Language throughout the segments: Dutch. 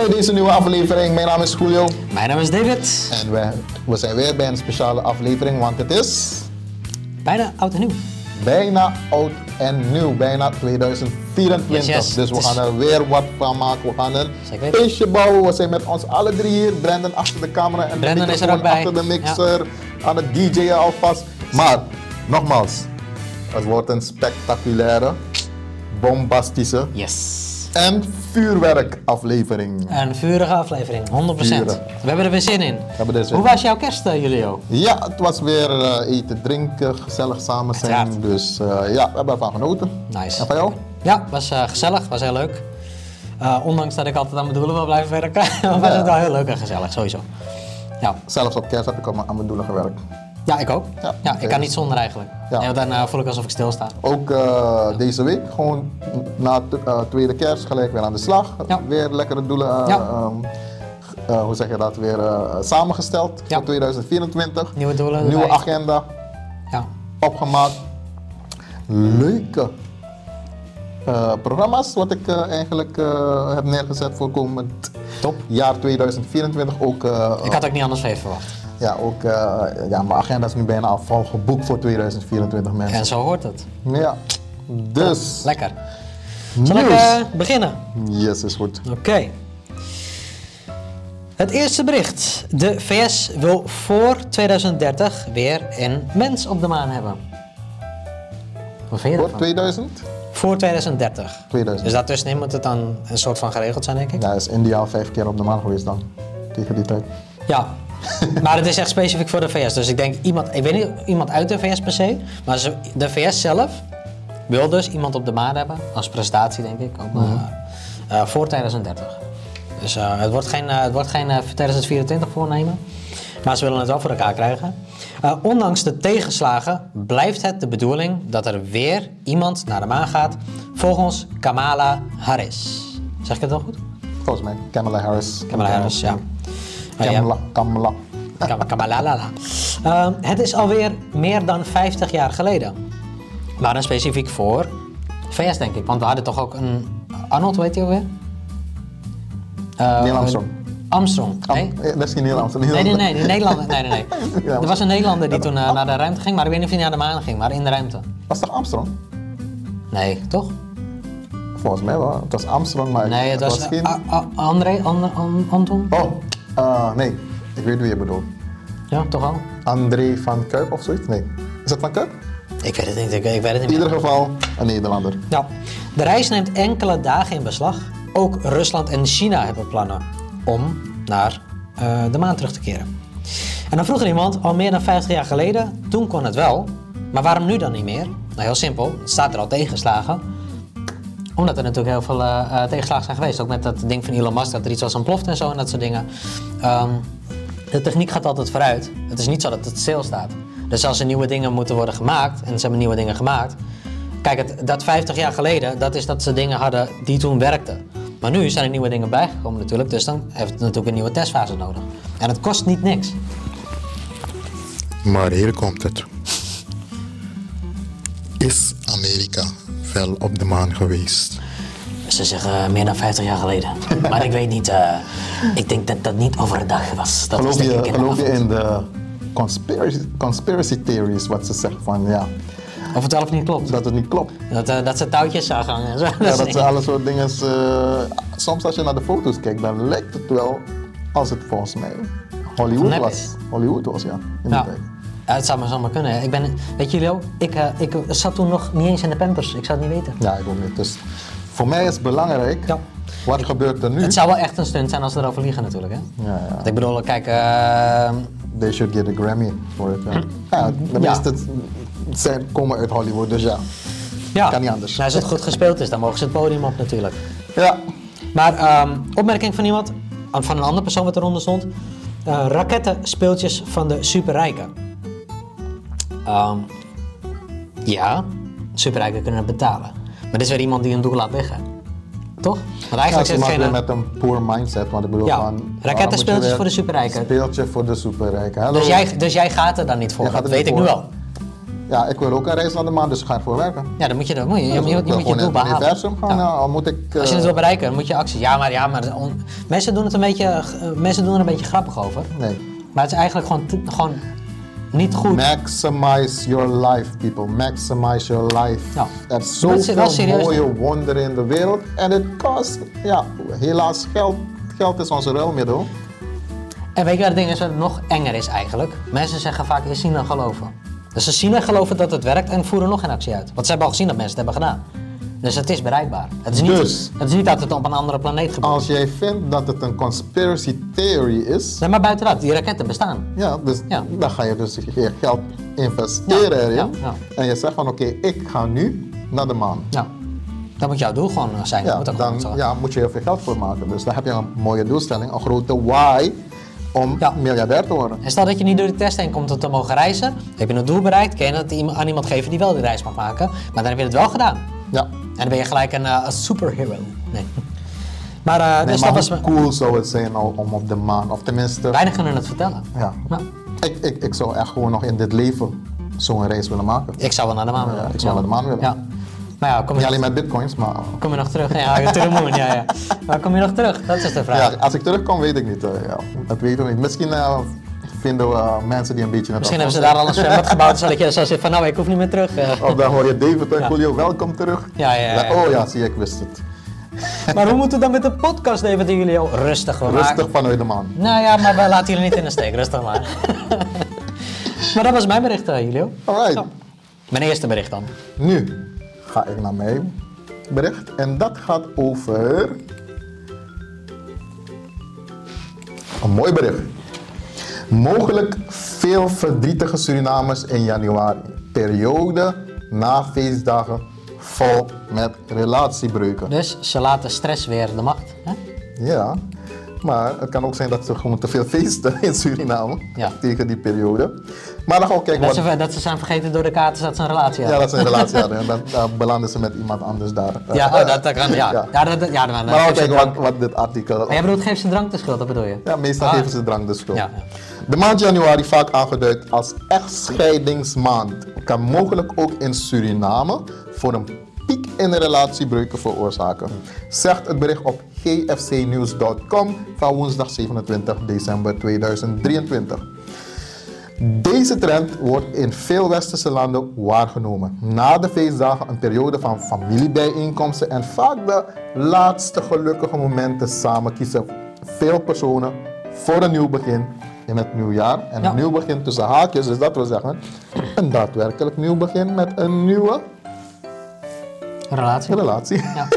Bij deze nieuwe aflevering. Mijn naam is Julio Mijn naam is David. en we, we zijn weer bij een speciale aflevering, want het is Bijna oud en nieuw. bijna oud en nieuw, bijna 2024. Yes, yes. Dus we gaan er weer wat van maken. We gaan een Zeker feestje bouwen. We zijn met ons alle drie hier. Brandon achter de camera en Brandon de is er microfoon ook bij. achter de mixer. Aan het DJ'en alvast. Maar, nogmaals, het wordt een spectaculaire, bombastische Yes. En vuurwerk aflevering. Een vurige aflevering, 100%. Vurig. We hebben er weer zin in. hebben er zin Hoe in. was jouw kerst, eh, Julio? Ja, het was weer eh, eten, drinken, gezellig samen zijn. Uiteraard. Dus eh, ja, we hebben ervan genoten. Nice. En van jou? Ja, was eh, gezellig, was heel leuk. Ondanks dat ik altijd aan mijn doelen wil blijven werken, was het wel heel leuk en gezellig, sowieso. Ja, Zelfs op kerst heb ik al aan mijn doelen gewerkt. Ja ik ook. Ja, ik kan niet zonder eigenlijk. Ja. Dan eh, voel ik alsof ik stilsta. Ook eh, deze week, gewoon na eh, tweede kerst, gelijk weer aan de slag. Ja. Weer lekkere doelen, Ja. eh, hoe zeg je dat, weer samengesteld voor 2024. Nieuwe doelen Nieuwe erbij. agenda Ja. opgemaakt. Leuke programma's wat ik eigenlijk heb neergezet voor komend Top. jaar 2024. Ook, Ik had ook niet anders verwacht. Ja, ook eh, ja, mijn agenda is nu bijna al vol geboekt voor 2024 mensen. En zo hoort het. Ja, dus. Lekker. Zal ik Nieuws. eh, beginnen? Yes, is goed. Oké. Het eerste bericht. De VS wil voor 2030 weer een mens op de maan hebben. Wat vind je Voor ervan? 2000? Voor 2030. 2000. Dus daartussenin moet het dan een soort van geregeld zijn, denk ik. Ja, is India al vijf keer op de maan geweest dan. Tegen die tijd. Ja. maar het is echt specifiek voor de VS. Dus ik denk iemand, ik weet niet iemand uit de VS per se, maar ze- de VS zelf wil dus iemand op de maan hebben. Als prestatie, denk ik. Ook, Mhm. eh, eh, voor 2030. Dus eh, het wordt geen, het wordt geen eh, 2024 voornemen. Maar ze willen het wel voor elkaar krijgen. Ondanks de tegenslagen blijft het de bedoeling dat er weer iemand naar de maan gaat. Volgens Kamala Harris. Zeg ik het wel goed? Volgens mij. Kamala Harris. Kamala Harris, ja. Ah, ja. Kamala. Kamala. Kam- Kamalalala. Ehm, het is alweer meer dan 50 jaar geleden. Maar dan specifiek voor VS, denk ik. Want we hadden toch ook een... Arnold, weet je alweer? Uh, Neil Armstrong. Armstrong, nee? Am- eh, Dat is geen Neil Armstrong. Nee, nee, nee, Nederlander. Nee, nee, nee. Er was een Nederlander die toen eh, naar de ruimte ging, maar ik weet niet of hij naar de maan ging, maar in de ruimte. Was toch Armstrong? Nee, toch? Volgens mij wel. Het was Armstrong, maar Nee, het was, geen... eh, André, Anton? Oh, eh, nee. Ik weet wie je bedoelt. Ja, toch wel? André van Kuip of zoiets? Nee. Is het van Kuip? Ik weet het niet, ik, ik weet het niet In ieder geval een Nederlander. Ja, de reis neemt enkele dagen in beslag. Ook Rusland en China hebben plannen om naar eh, de maan terug te keren. En dan vroeg er iemand, al meer dan 50 jaar geleden, toen kon het wel, maar waarom nu dan niet meer? Nou, heel simpel, het staat er al tegenslagen. Omdat er natuurlijk heel veel eh, eh, tegenslagen zijn geweest. Ook met dat ding van Elon Musk, dat er iets was ontploft en zo en dat soort dingen. Ehm, de techniek gaat altijd vooruit. Het is niet zo dat het stilstaat. Dus als er nieuwe dingen moeten worden gemaakt, en ze hebben nieuwe dingen gemaakt. Kijk, het, dat 50 jaar geleden, dat is dat ze dingen hadden die toen werkten. Maar nu zijn er nieuwe dingen bijgekomen natuurlijk, dus dan heeft het natuurlijk een nieuwe testfase nodig. En het kost niet niks. Maar hier komt het. Is Amerika wel op de maan geweest? Ze zeggen eh, meer dan 50 jaar geleden. Maar ik weet niet, eh, ik denk dat dat niet overdag was. Dat was Geloof je, in de geloof je in de conspiracy, conspiracy theories, wat ze zeggen van ja, Of het wel of niet klopt. dat het niet klopt? Dat, eh, dat ze touwtjes zagen hangen en zo. Ja, dat ze alle soort dingen. soms als je naar de foto's kijkt, dan lijkt het wel als het volgens mij Hollywood was. Hollywood was, ja. In die Ja. tijd. Ja, het zou maar zomaar kunnen. Ik ben, weet jullie ook, ik, eh, ik zat toen nog niet eens in de Pampers. Ik zou het niet weten. Ja, ik ook niet. Dus voor mij is het belangrijk. Ja. Wat gebeurt er nu? Het zou wel echt een stunt zijn als ze erover liegen natuurlijk. Hè? Ja, ja. Want ik bedoel, kijk, eh, They should get a Grammy voor het. Ja, ja de meeste zijn, komen uit Hollywood, dus ja. ja. Kan niet anders. Nou, als het goed gespeeld is, dan mogen ze het podium op natuurlijk. Ja, Maar ehm, opmerking van iemand, van een andere persoon wat eronder stond. eh rakettenspeeltjes van de superrijken. Ehm, ja, superrijken kunnen het betalen. Maar dit is weer iemand die een doel laat liggen. Toch? Want ja eigenlijk maken weer geen... met een poor mindset. Want ik bedoel Ja, van... voor de superrijken. Speeltje voor de superrijken. Hallo. Dus jij, dus jij gaat er dan niet voor, dat weet ik nu al. ja, ik wil ook een reis naar de maan, dus ik ga ervoor werken. Ja, dan moet je, dan moet je, je, je, Dus je moet je doel behalen. universum gaan, Ja. ja, al moet ik... Als je eh, het wil bereiken, dan moet je actie. Ja, maar, ja, maar on- mensen doen het een beetje, eh, mensen doen er een beetje grappig over. Nee. Maar het is eigenlijk gewoon, gewoon niet goed. Maximize your life, people. Maximize your life. Ja. Er is het wel zoveel mooie wonderen in de wereld. En het kost, ja, helaas geld. Geld is onze ruilmiddel. En weet je wat het ding is wat nog enger is eigenlijk? Mensen zeggen vaak, is zien en geloven. Dus ze zien en geloven dat het werkt en voeren nog geen actie uit. Want ze hebben al gezien dat mensen het hebben gedaan. Dus het is bereikbaar. Het is niet, Dus- het is niet dat het op een andere planeet gebeurt. Als jij vindt dat het een conspiracy theory is, Nee, maar buiten dat, die raketten bestaan. ja, dus Ja. dan ga je dus je geld investeren Ja, erin. ja, ja. En je zegt van oké, ik ga nu naar de maan. Nou, dat moet jouw doel gewoon eh, zijn. Ja, moet dan zo. ja, moet je heel veel geld voor maken. Dus dan heb je een mooie doelstelling, een grote why om Ja. miljardair te worden. En stel dat je niet door die test heen komt om te mogen reizen, heb je een doel bereikt, kun je dat aan iemand geven die wel die reis mag maken. Maar dan heb je het wel gedaan. Ja. En dan ben je gelijk een, een superhero. Nee. Maar, Nee, dus maar dat hoe was... cool zou het zijn om op de maan, of tenminste, Weinig kunnen het vertellen. ja. Nou, Ik, ik, ik zou echt gewoon nog in dit leven zo'n reis willen maken. ik zou wel naar de maan willen. Ja, ik zou naar de maan willen. Ja. Maar ja, kom je, Niet alleen met bitcoins, maar kom je nog terug? Ja, to the moon, ja, ja. Maar kom je nog terug? Dat is de vraag. ja, als ik terugkom weet ik niet. eh, ja, dat weten we niet. Misschien vinden we eh, mensen die een beetje... Misschien hebben ze daar al een zwembad gebouwd, zodat je zo zegt van nou, ik hoef niet meer terug. eh. Of dan hoor je David en. Julio, welkom terug. Ja, ja, ja. Oh ja, zie ik wist het. Maar hoe moet het dan met de podcast, David en jullie? Oh, rustig, we Rustig maken- vanuit de maan. Nou ja, maar we laten jullie niet in de steek, rustig maar. maar dat was mijn bericht, eh, Julio. Alright. Zo. Mijn eerste bericht dan. Nu ga ik naar mijn bericht. En dat gaat over. Een mooi bericht. Mogelijk veel verdrietige Surinamers in januari. Periode na feestdagen vol met relatiebreuken. Dus ze laten stress weer de macht. Hè? Ja, maar het kan ook zijn dat ze gewoon te veel feesten in Suriname Ja. tegen die periode. Maar dan we kijken Dat, wat. ze, dat ze zijn vergeten door de kaarten dat ze een relatie Ja, hebben. dat ze een relatie hadden. En dan, dan belanden ze met iemand anders daar. Ja, oh, dat, dat kan. Ja, Ja. ja. dat, ja, dan, dan Maar ze kijken wat, wat dit artikel... Maar jij bedoelt, geef ze drank de schuld, dat bedoel je? Ja, meestal Ah. geven ze drank de schuld. De maand januari, vaak aangeduid als echtscheidingsmaand, kan mogelijk ook in Suriname voor een piek in relatiebreuken veroorzaken. Zegt het bericht op gfcnews.com van woensdag 27 december 2023. Deze trend wordt in veel westerse landen waargenomen. Na de feestdagen een periode van familiebijeenkomsten en vaak de laatste gelukkige momenten samen kiezen veel personen voor een nieuw begin in het nieuwjaar. En een nieuw begin tussen haakjes, dus dat wil zeggen een daadwerkelijk nieuw begin met een nieuwe relatie. relatie. Ja.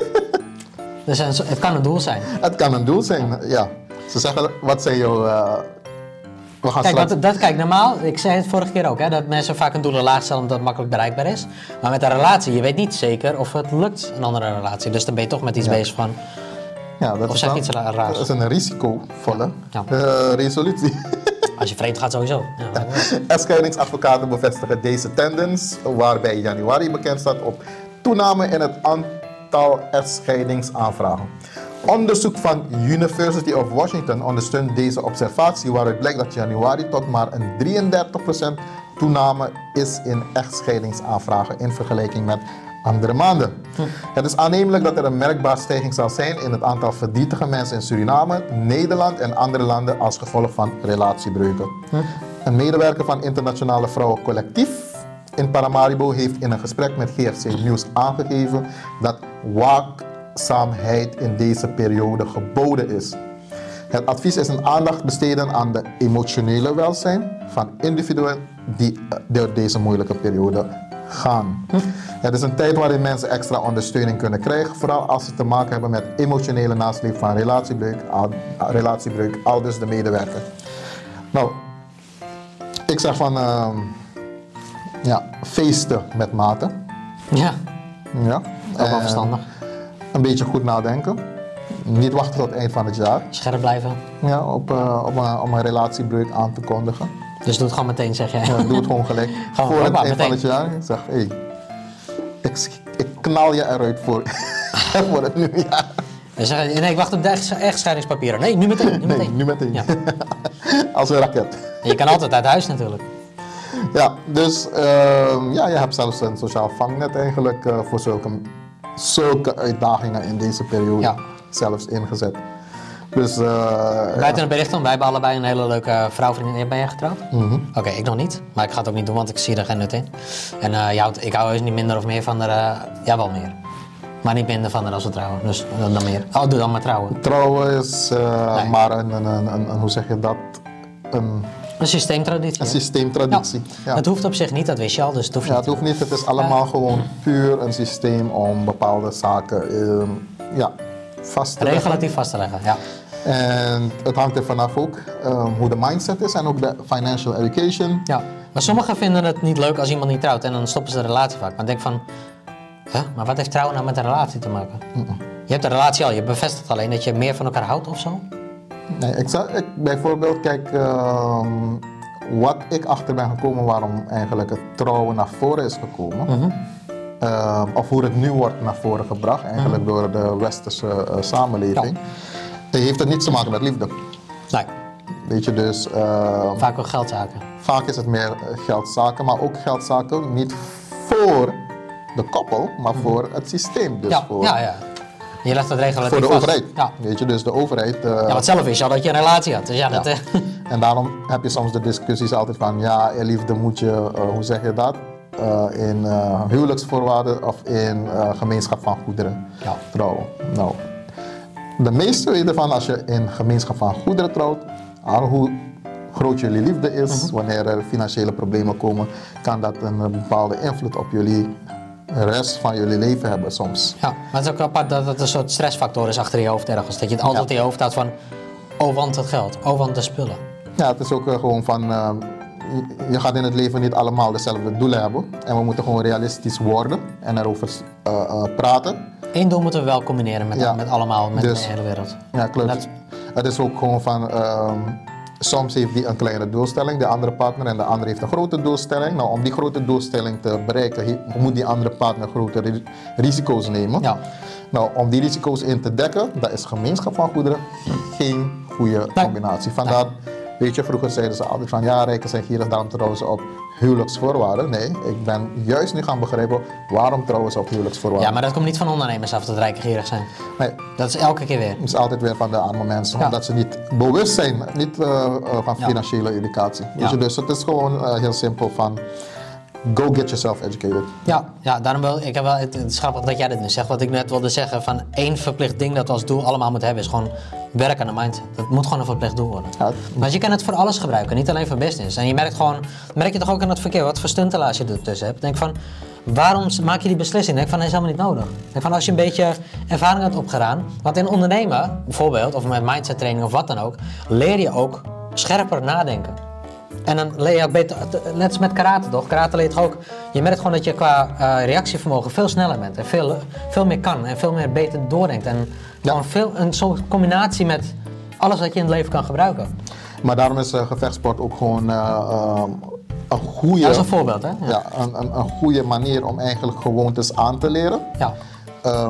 Dus het kan een doel zijn. Het kan een doel zijn, ja. Ze zeggen, wat zijn jouw... eh, we gaan Kijk, dat, dat, kijk, normaal, ik zei het vorige keer ook, hè, dat mensen vaak een doelen laag stellen omdat het makkelijk bereikbaar is. Maar met een relatie, je weet niet zeker of het lukt, een andere relatie. Dus dan ben je toch met iets Ja. bezig van, Ja, dat Of is zeg dan- iets ra- raars? Dat is een risicovolle Ja. eh, resolutie. als je vreemd gaat sowieso. Ja, bevestigen deze tendens, waarbij januari bekend staat op toename in het aantal echtscheidingsaanvragen. Onderzoek van University of Washington ondersteunt deze observatie, waaruit blijkt dat januari tot maar een 33% toename is in echtscheidingsaanvragen in vergelijking met andere maanden. Het is aannemelijk dat er een merkbare stijging zal zijn in het aantal verdrietige mensen in Suriname, Nederland en andere landen als gevolg van relatiebreuken. Een medewerker van Internationale Vrouwen Collectief in Paramaribo heeft in een gesprek met GFC Nieuws aangegeven dat waakzaamheid in deze periode geboden is. Het advies is een aandacht besteden aan de emotionele welzijn van individuen die door deze moeilijke periode gaan. Het is een tijd waarin mensen extra ondersteuning kunnen krijgen, vooral als ze te maken hebben met emotionele nasleep van relatiebreuk, al, relatiebreuk aldus de medewerker. Nou, ik zeg van ehm, ja, feesten met mate. ja Ja. ook wel verstandig. Een beetje goed nadenken. Niet wachten tot het eind van het jaar Scherp blijven. ja, op, eh, om, een, om een relatiebreuk aan te kondigen. Dus doe het gewoon meteen, zeg jij. Ja, doe het gewoon gelijk. Voor het eind van het jaar. Ik zeg, hé, ik, sch- ik knal je eruit voor, voor het nieuwjaar. Dan zeg je, nee, ik wacht op de echt- echtscheidingspapieren. Nee, nu meteen, nu Nee, meteen. nu meteen. Ja. Als een raket. En je kan altijd uit huis natuurlijk. Ja, dus ehm, ja, je hebt zelfs een sociaal vangnet eigenlijk eh, voor zulke, zulke uitdagingen in deze periode Ja. zelfs ingezet. Dus eh, Buiten het bericht om, wij hebben allebei een hele leuke vrouwvriendin. Ben jij getrouwd? Mhm. Oké, ik nog niet. Maar ik ga het ook niet doen, want ik zie er geen nut in. En houdt- ik hou heus niet minder of meer van haar. eh, ja, wel meer. Maar niet minder van haar als we trouwen. Dus eh, dan meer. Oh, doe dan maar trouwen. trouwen is Nee. maar een, een, een, hoe zeg je dat, een, Een systeemtraditie. een systeemtraditie. Ja. Het hoeft op zich niet, dat wist je al, dus het hoeft Ja, niet. het hoeft niet, het is allemaal gewoon puur een systeem om bepaalde zaken ja, vast te leggen. Regulatief vast te leggen, ja. En het hangt er vanaf ook ehm, hoe de mindset is en ook de financial education. ja. Maar sommigen vinden het niet leuk als iemand niet trouwt en dan stoppen ze de relatie vaak. Maar ik denk van, hè, maar wat heeft trouwen nou met een relatie te maken? Je hebt een relatie al, je bevestigt alleen dat je meer van elkaar houdt of zo. Nee, ik zou, ik, bijvoorbeeld, kijk, ehm, wat ik achter ben gekomen waarom eigenlijk het trouwen naar voren is gekomen. Mhm. Ehm, of hoe het nu wordt naar voren gebracht, eigenlijk door de westerse eh, samenleving. Heeft het niets te maken met liefde. Nee, Weet je, dus ehm, vaak wel geldzaken. vaak is het meer eh, geldzaken, maar ook geldzaken niet voor de koppel, maar voor het systeem. Dus Mhm. ja, voor, ja, ja. Je legt het regulatief voor de vast. overheid. Ja. Weet je, dus de overheid. eh, ja, want zelf wist je al dat je een relatie had. Dus ja, dat, Ja. eh, En daarom heb je soms de discussies altijd van, ja, liefde moet je, eh, hoe zeg je dat? Eh, in eh, huwelijksvoorwaarden of in eh, gemeenschap van goederen Ja. trouwen. Nou, de meeste weten van als je in gemeenschap van goederen trouwt, aan hoe groot jullie liefde is, Mhm. wanneer er financiële problemen komen, kan dat een eh, bepaalde invloed op jullie rest van jullie leven hebben soms. ja. Maar het is ook apart dat het een soort stressfactor is achter je hoofd ergens. Dat je het altijd Ja. in je hoofd houdt van, oh want het geld, oh want de spullen. Ja, het is ook eh, gewoon van, eh, je- gaat in het leven niet allemaal dezelfde doelen hebben. En we moeten gewoon realistisch worden en erover eh, eh, praten. Eén doel moeten we wel combineren met, Ja. met allemaal, met Dus- de hele wereld. Ja, klopt. Dat- Het is ook gewoon van, ehm, soms heeft die een kleine doelstelling, de andere partner, en de andere heeft een grote doelstelling. Nou, om die grote doelstelling te bereiken, moet die andere partner grote ri- risico's nemen. Ja. Nou, om die risico's in te dekken, dat is gemeenschap van goederen geen goede combinatie. Vandaar, weet je, vroeger zeiden ze altijd van, ja, rijken zijn gierig, daarom trouwen ze op huwelijksvoorwaarden. Nee, ik ben juist nu gaan begrijpen, waarom trouwen ze op huwelijksvoorwaarden. Ja, maar dat komt niet van ondernemers af dat rijken gierig zijn. Nee, Dat is elke keer weer. het is altijd weer van de arme mensen, Ja. omdat ze niet bewust zijn, niet eh, eh, van financiële educatie. Ja. dus het is gewoon eh, heel simpel van, go get yourself educated. Ja, ja daarom wil ik heb wel, het, het is grappig dat jij dit nu zegt. Wat ik net wilde zeggen, van één verplicht ding dat we als doel allemaal moeten hebben, is gewoon werken aan de mindset. Dat moet gewoon een verplicht doel worden. Ja. Maar je kan het voor alles gebruiken, niet alleen voor business. En je merkt gewoon, merk je toch ook in het verkeer, wat voor stuntelaars je ertussen hebt. Denk van, waarom maak je die beslissing? Denk van, dat is helemaal niet nodig. Denk van, als je een beetje ervaring hebt opgedaan, want in ondernemen, bijvoorbeeld, of met mindset training of wat dan ook, leer je ook scherper nadenken. En dan leer je ook beter, net als met karate toch? Karate leert ook, je merkt gewoon dat je qua eh, reactievermogen veel sneller bent en veel, veel meer kan en veel meer beter doordenkt. En gewoon veel, een soort combinatie met alles wat je in het leven kan gebruiken. Maar daarom is eh, gevechtsport ook gewoon eh, een goede... Dat is een voorbeeld, hè? Ja. Ja, een, een, een goede manier om eigenlijk gewoontes aan te leren. Ja.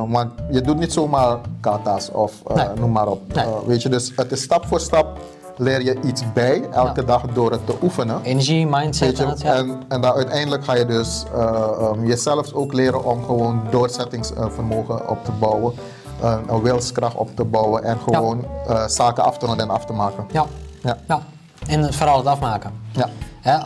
Want je doet niet zomaar kata's of Nee. noem maar op. Nee. Weet je, dus het is stap voor stap leer je iets bij, elke Ja. dag door het te oefenen. Energie, mindset je, en ja. en, en dan uiteindelijk ga je dus eh, ehm, jezelf ook leren om gewoon doorzettingsvermogen op te bouwen, een wilskracht op te bouwen en gewoon eh, zaken af te ronden en af te maken. ja. Ja. ja. En vooral het afmaken. Ja. Hè,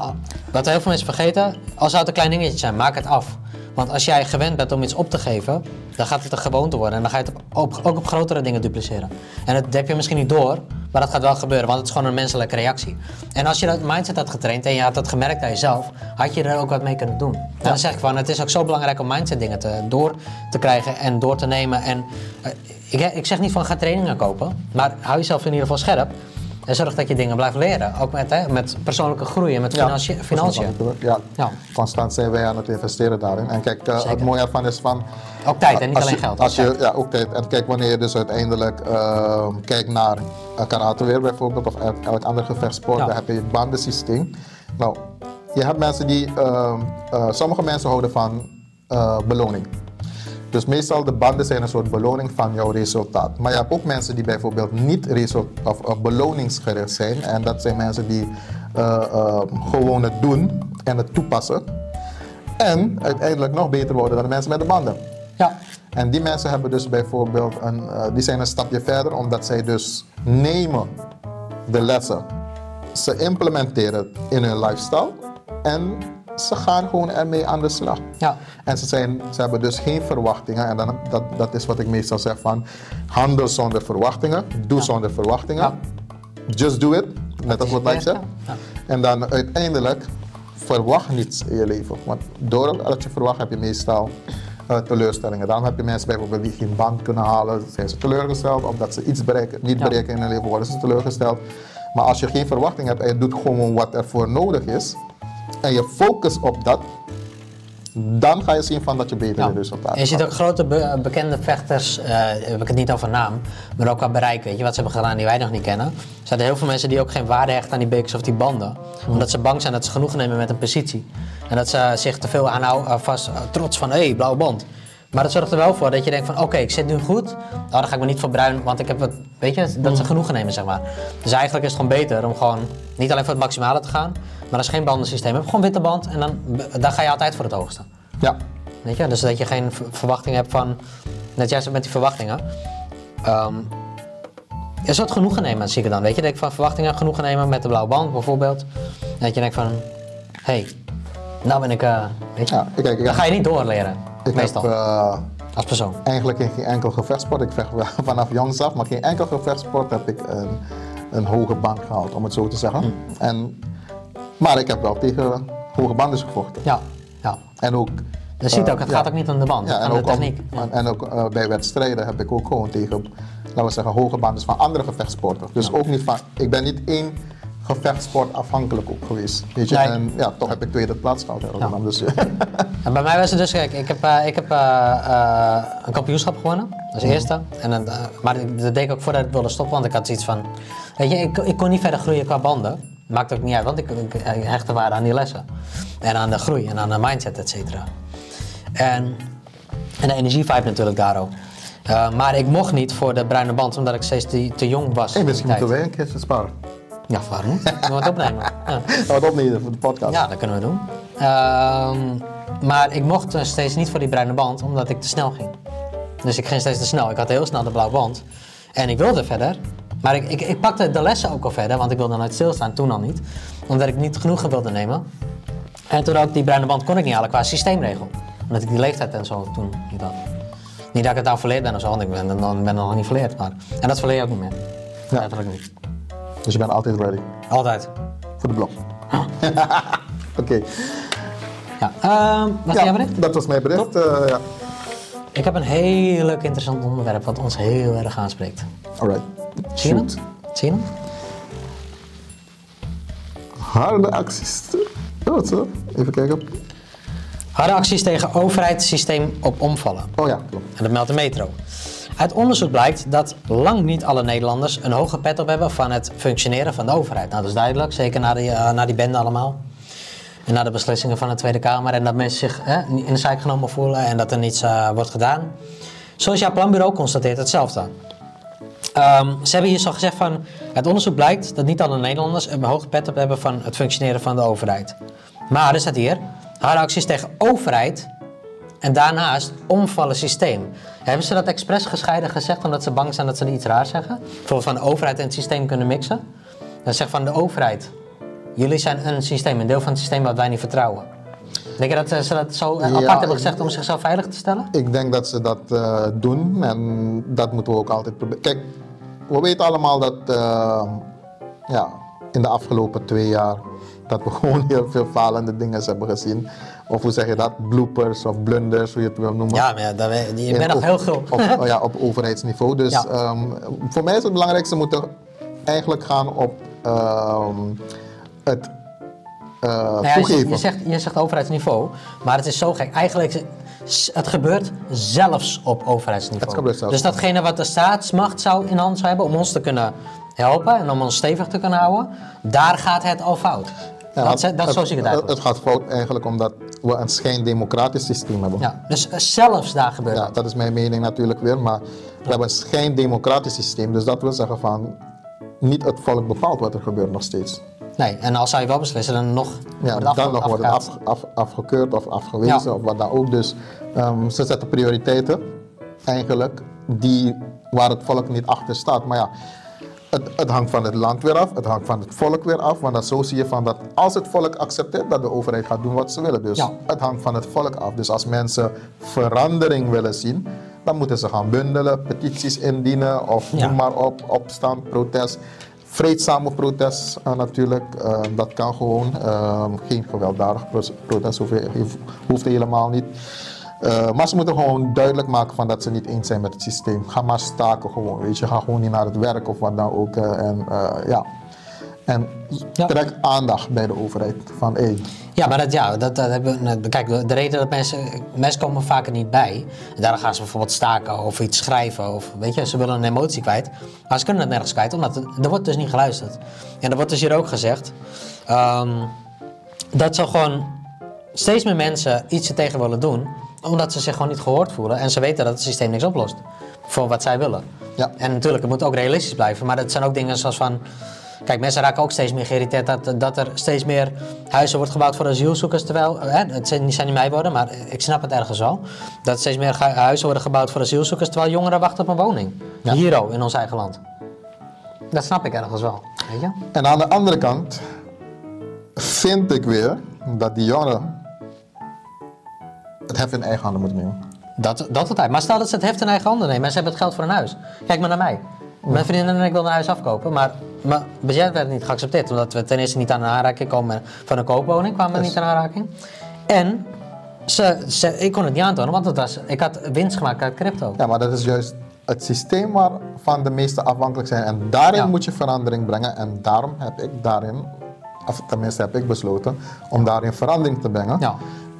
wat heel veel mensen vergeten, al zou het een klein dingetje zijn, maak het af. Want als jij gewend bent om iets op te geven, dan gaat het een gewoonte worden. En dan ga je het op, ook op grotere dingen dupliceren. En dat heb je misschien niet door, maar dat gaat wel gebeuren, want het is gewoon een menselijke reactie. En als je dat mindset had getraind en je had dat gemerkt aan jezelf, had je er ook wat mee kunnen doen. En dan zeg ik van, het is ook zo belangrijk om mindset dingen te, door te krijgen en door te nemen. En eh, ik, ik zeg niet van ga trainingen kopen, maar hou jezelf in ieder geval scherp. En zorg dat je dingen blijft leren. Ook met, hè, met persoonlijke groei en met financiën. financiën. Ja. Ja. constant zijn wij aan het investeren daarin. En kijk, eh, het mooie ervan is van... Ook tijd, en niet alleen je- geld. Als je, ja, ook tijd. En kijk, wanneer je dus uiteindelijk eh, kijkt naar karate weer bijvoorbeeld, of elk, ander gevechtsport, Ja. dan heb je het bandensysteem. Nou, je hebt mensen die... ehm, eh, sommige mensen houden van eh, beloning. Dus meestal de banden zijn een soort beloning van jouw resultaat. Maar je hebt ook mensen die bijvoorbeeld niet result- of, of beloningsgericht zijn. En dat zijn mensen die eh, eh, gewoon het doen en het toepassen. En uiteindelijk nog beter worden dan de mensen met de banden. Ja. En die mensen hebben dus bijvoorbeeld een, eh, die zijn een stapje verder omdat zij dus nemen de lessen, ze implementeren het in hun lifestyle en ze gaan gewoon ermee aan de slag. Ja. En ze, zijn, ze hebben dus geen verwachtingen en dan, dat, dat is wat ik meestal zeg van handel zonder verwachtingen, doe zonder verwachtingen. Ja. Just do it, net als wat zeggen. ja. En dan uiteindelijk verwacht niets in je leven. Want doordat je verwacht heb je meestal eh, teleurstellingen. Daarom heb je mensen bijvoorbeeld die geen band kunnen halen, zijn ze teleurgesteld. Omdat ze iets bereiken, niet bereiken in hun leven, worden ze teleurgesteld. Maar als je geen verwachting hebt en je doet gewoon wat er voor nodig is, en je focust op dat, dan ga je zien van dat je betere Ja. resultaten En je ziet ook grote be- bekende vechters, eh, heb ik het niet over naam, maar ook qua bereik, weet je, wat ze hebben gedaan die wij nog niet kennen. Er zijn heel veel mensen die ook geen waarde hechten aan die bekers of die banden, omdat ze bang zijn dat ze genoeg nemen met een positie. En dat ze zich te veel aanhouden, uh, vast, uh, trots van, hé, hey, blauwe band. Maar dat zorgt er wel voor dat je denkt van, oké, ik zit nu goed, nou, dan ga ik me niet verbruinen, want ik heb het, weet je, dat ze genoegen nemen, zeg maar. Dus eigenlijk is het gewoon beter om gewoon niet alleen voor het maximale te gaan, maar als je geen bandensysteem hebt, gewoon witte band en dan, dan ga je altijd voor het hoogste. Ja, Weet je, dus dat je geen verwachting hebt van, net juist met die verwachtingen. Ehm je zou het genoegen nemen, zie ik dan. Weet je, denk ik van verwachtingen genoegen nemen met de blauwe band bijvoorbeeld. En dat je denkt van, hé, hey, nou ben ik, eh, weet je, ja. Kijk, ik dan ga je niet doorleren, ik meestal, heb eh, als persoon. eigenlijk in geen enkel gevechtsport. Ik vecht vanaf jongs af, maar geen enkel gevechtsport heb ik een, een hoge band gehaald, om het zo te zeggen. Hm. En, maar ik heb wel tegen hoge banden gevochten. Ja, ja. En ook. Je ziet eh, ook, het ja. gaat ook niet om de band, Ja, het en om ook, de om- techniek. Ja. en, en ook eh, bij wedstrijden heb ik ook gewoon tegen, laten we zeggen, hoge banden van andere gevechtsporten. Dus ook niet van, ik ben niet één gevechtsport afhankelijk ook geweest. Weet je? Nee. En ja, toch heb ik tweede plaats gehaald. in Rotterdam. Dus, En bij mij was het dus, kijk, ik heb, eh, ik heb eh, eh, een kampioenschap gewonnen, als eerste. En dan, eh, maar dat deed ik ook voordat ik wilde stoppen, want ik had zoiets van, weet je, ik, ik kon niet verder groeien qua banden. Maakt ook niet uit, want ik, ik, hechtte waarde aan die lessen. En aan de groei en aan de mindset, et cetera. En, en de energievibe natuurlijk daar ook. Eh, maar ik mocht niet voor de bruine band, omdat ik steeds te, te jong was. hey, misschien moeten wij een keertje sparen. Ja, waarom niet? Zullen we het opnemen? Ja. Gaan we het opnemen voor de podcast? Ja, dat kunnen we doen. Ehm, maar ik mocht dus steeds niet voor die bruine band, omdat ik te snel ging. Dus ik ging steeds te snel. Ik had heel snel de blauwe band. En ik wilde verder. Maar ik, ik, ik pakte de lessen ook al verder, want ik wilde nooit stilstaan, toen al niet. Omdat ik niet genoeg wilde nemen. En toen ook die bruine band kon ik niet halen qua systeemregel. Omdat ik die leeftijd en zo toen niet had. Niet dat ik het nou verleerd ben of zo, want ik ben, dan ben nog niet verleerd. Maar, en dat verleer je ook niet meer. Ja. Eigenlijk niet. Dus je bent altijd ready Altijd. voor de blok. Oké. Ja. Ehm, wat is jouw bericht? dat was mijn bericht. eh, ja. Ik heb een heel leuk interessant onderwerp wat ons heel erg aanspreekt. Alright. Zie je hem? Zie je hem? Harde acties. Oh, wat zo? Even kijken. Harde acties tegen overheidssysteem op omvallen. Oh ja, klopt. En dat meldt de metro. Uit onderzoek blijkt dat lang niet alle Nederlanders een hoge pet op hebben van het functioneren van de overheid. Nou, dat is duidelijk, zeker na die, na die bende allemaal. En na de beslissingen van de Tweede Kamer. En dat mensen zich in de zaak genomen voelen en dat er niets eh, wordt gedaan. Sociaal Planbureau constateert hetzelfde. Ehm, ze hebben hier zo gezegd van, het onderzoek blijkt dat niet alle Nederlanders een hoge pet op hebben van het functioneren van de overheid. Maar er staat hier, harde acties tegen overheid en daarnaast omvallen systeem. Hebben ze dat expres gescheiden gezegd omdat ze bang zijn dat ze iets raars zeggen? Bijvoorbeeld van de overheid en het systeem kunnen mixen? Dan zegt van de overheid, jullie zijn een systeem, een deel van het systeem wat wij niet vertrouwen. Denk je dat eh, ze dat zo eh, Ja, apart hebben gezegd om zichzelf veilig te stellen? Ik denk dat ze dat eh, doen en dat moeten we ook altijd proberen. Kijk, we weten allemaal dat ja, in de afgelopen twee jaar dat we gewoon heel veel falende dingen hebben gezien. Of hoe zeg je dat? Bloopers of blunders, hoe je het wil noemen. Ja, maar ja, dat, bent nog heel gul. Op, oh ja, op overheidsniveau. Dus Ja. ehm, voor mij is het belangrijkste, we moeten eigenlijk gaan op ehm, het eh, Nou ja, je, toegeven. je zegt, je zegt overheidsniveau, maar het is zo gek. Eigenlijk, het gebeurt zelfs op overheidsniveau. Het gebeurt zelfs. Dus datgene wat de staatsmacht zou in hand zou hebben om ons te kunnen helpen en om ons stevig te kunnen houden, daar gaat het al fout. Ja, dat, dat, zo zie ik het eigenlijk. Het gaat fout eigenlijk omdat we een schijndemocratisch systeem hebben. ja, dus eh, zelfs daar gebeurt Ja, het. dat is mijn mening natuurlijk weer, maar we hebben een schijndemocratisch systeem. Dus dat wil zeggen van niet het volk bepaalt wat er gebeurt nog steeds. Nee, en als je wel beslissen, dan nog Ja, wordt het dan nog wordt het af, af- afgekeurd of afgewezen Ja. of wat dan ook. Dus ehm, ze zetten prioriteiten eigenlijk die, waar het volk niet achter staat. Maar ja, het, het hangt van het land weer af, het hangt van het volk weer af. Want dan zo zie je van dat als het volk accepteert dat de overheid gaat doen wat ze willen. Dus Ja. het hangt van het volk af. Dus als mensen verandering willen zien, dan moeten ze gaan bundelen, petities indienen of Ja. noem maar op, opstand, protest. Vreedzame protest eh, natuurlijk, eh, dat kan gewoon. Eh, geen gewelddadig pro- protest hoeft, hoeft helemaal niet. Eh, maar ze moeten gewoon duidelijk maken van dat ze niet eens zijn met het systeem. Ga maar staken gewoon, weet je. Ga gewoon niet naar het werk of wat dan ook. eh, en ja. En Ja. trek aandacht bij de overheid. Van hé, Ja, maar dat, ja, dat, dat hebben, we- kijk, de, de reden dat mensen, mensen komen vaker niet bij, en daarom gaan ze bijvoorbeeld staken of iets schrijven, of weet je, ze willen een emotie kwijt, maar ze kunnen het nergens kwijt, omdat het- er wordt dus niet geluisterd. En er wordt dus hier ook gezegd ehm, dat ze gewoon steeds meer mensen iets er tegen willen doen, omdat ze zich gewoon niet gehoord voelen en ze weten dat het systeem niks oplost voor wat zij willen. Ja. En natuurlijk, het moet ook realistisch blijven, maar dat zijn ook dingen zoals van. Kijk, mensen raken ook steeds meer geïrriteerd dat, dat er steeds meer huizen wordt gebouwd voor asielzoekers. Terwijl, hè, het zijn, niet- zijn niet mijn woorden, maar ik snap het ergens wel. Dat er steeds meer huizen worden gebouwd voor asielzoekers, terwijl jongeren wachten op een woning. Ja. Hier ook, in ons eigen land. Dat snap ik ergens wel, weet je? En aan de andere kant vind ik weer dat die jongeren het hef in eigen handen moeten nemen. Dat, dat altijd. Maar stel dat ze het heft in eigen handen nemen en ze hebben het geld voor een huis. Kijk maar naar mij. Mijn vriendin en ik wilden een huis afkopen, maar mijn budget werd niet geaccepteerd. Omdat we ten eerste niet aan de aanraking komen van een koopwoning, kwamen we Yes. niet aan aanraking. En ze, ze, ik kon het niet aantonen, want het was, ik had winst gemaakt uit crypto. Ja, maar dat is juist het systeem waarvan de meesten afhankelijk zijn. En daarin Ja. moet je verandering brengen. En daarom heb ik daarin, of tenminste heb ik besloten, om daarin verandering te brengen. Ja.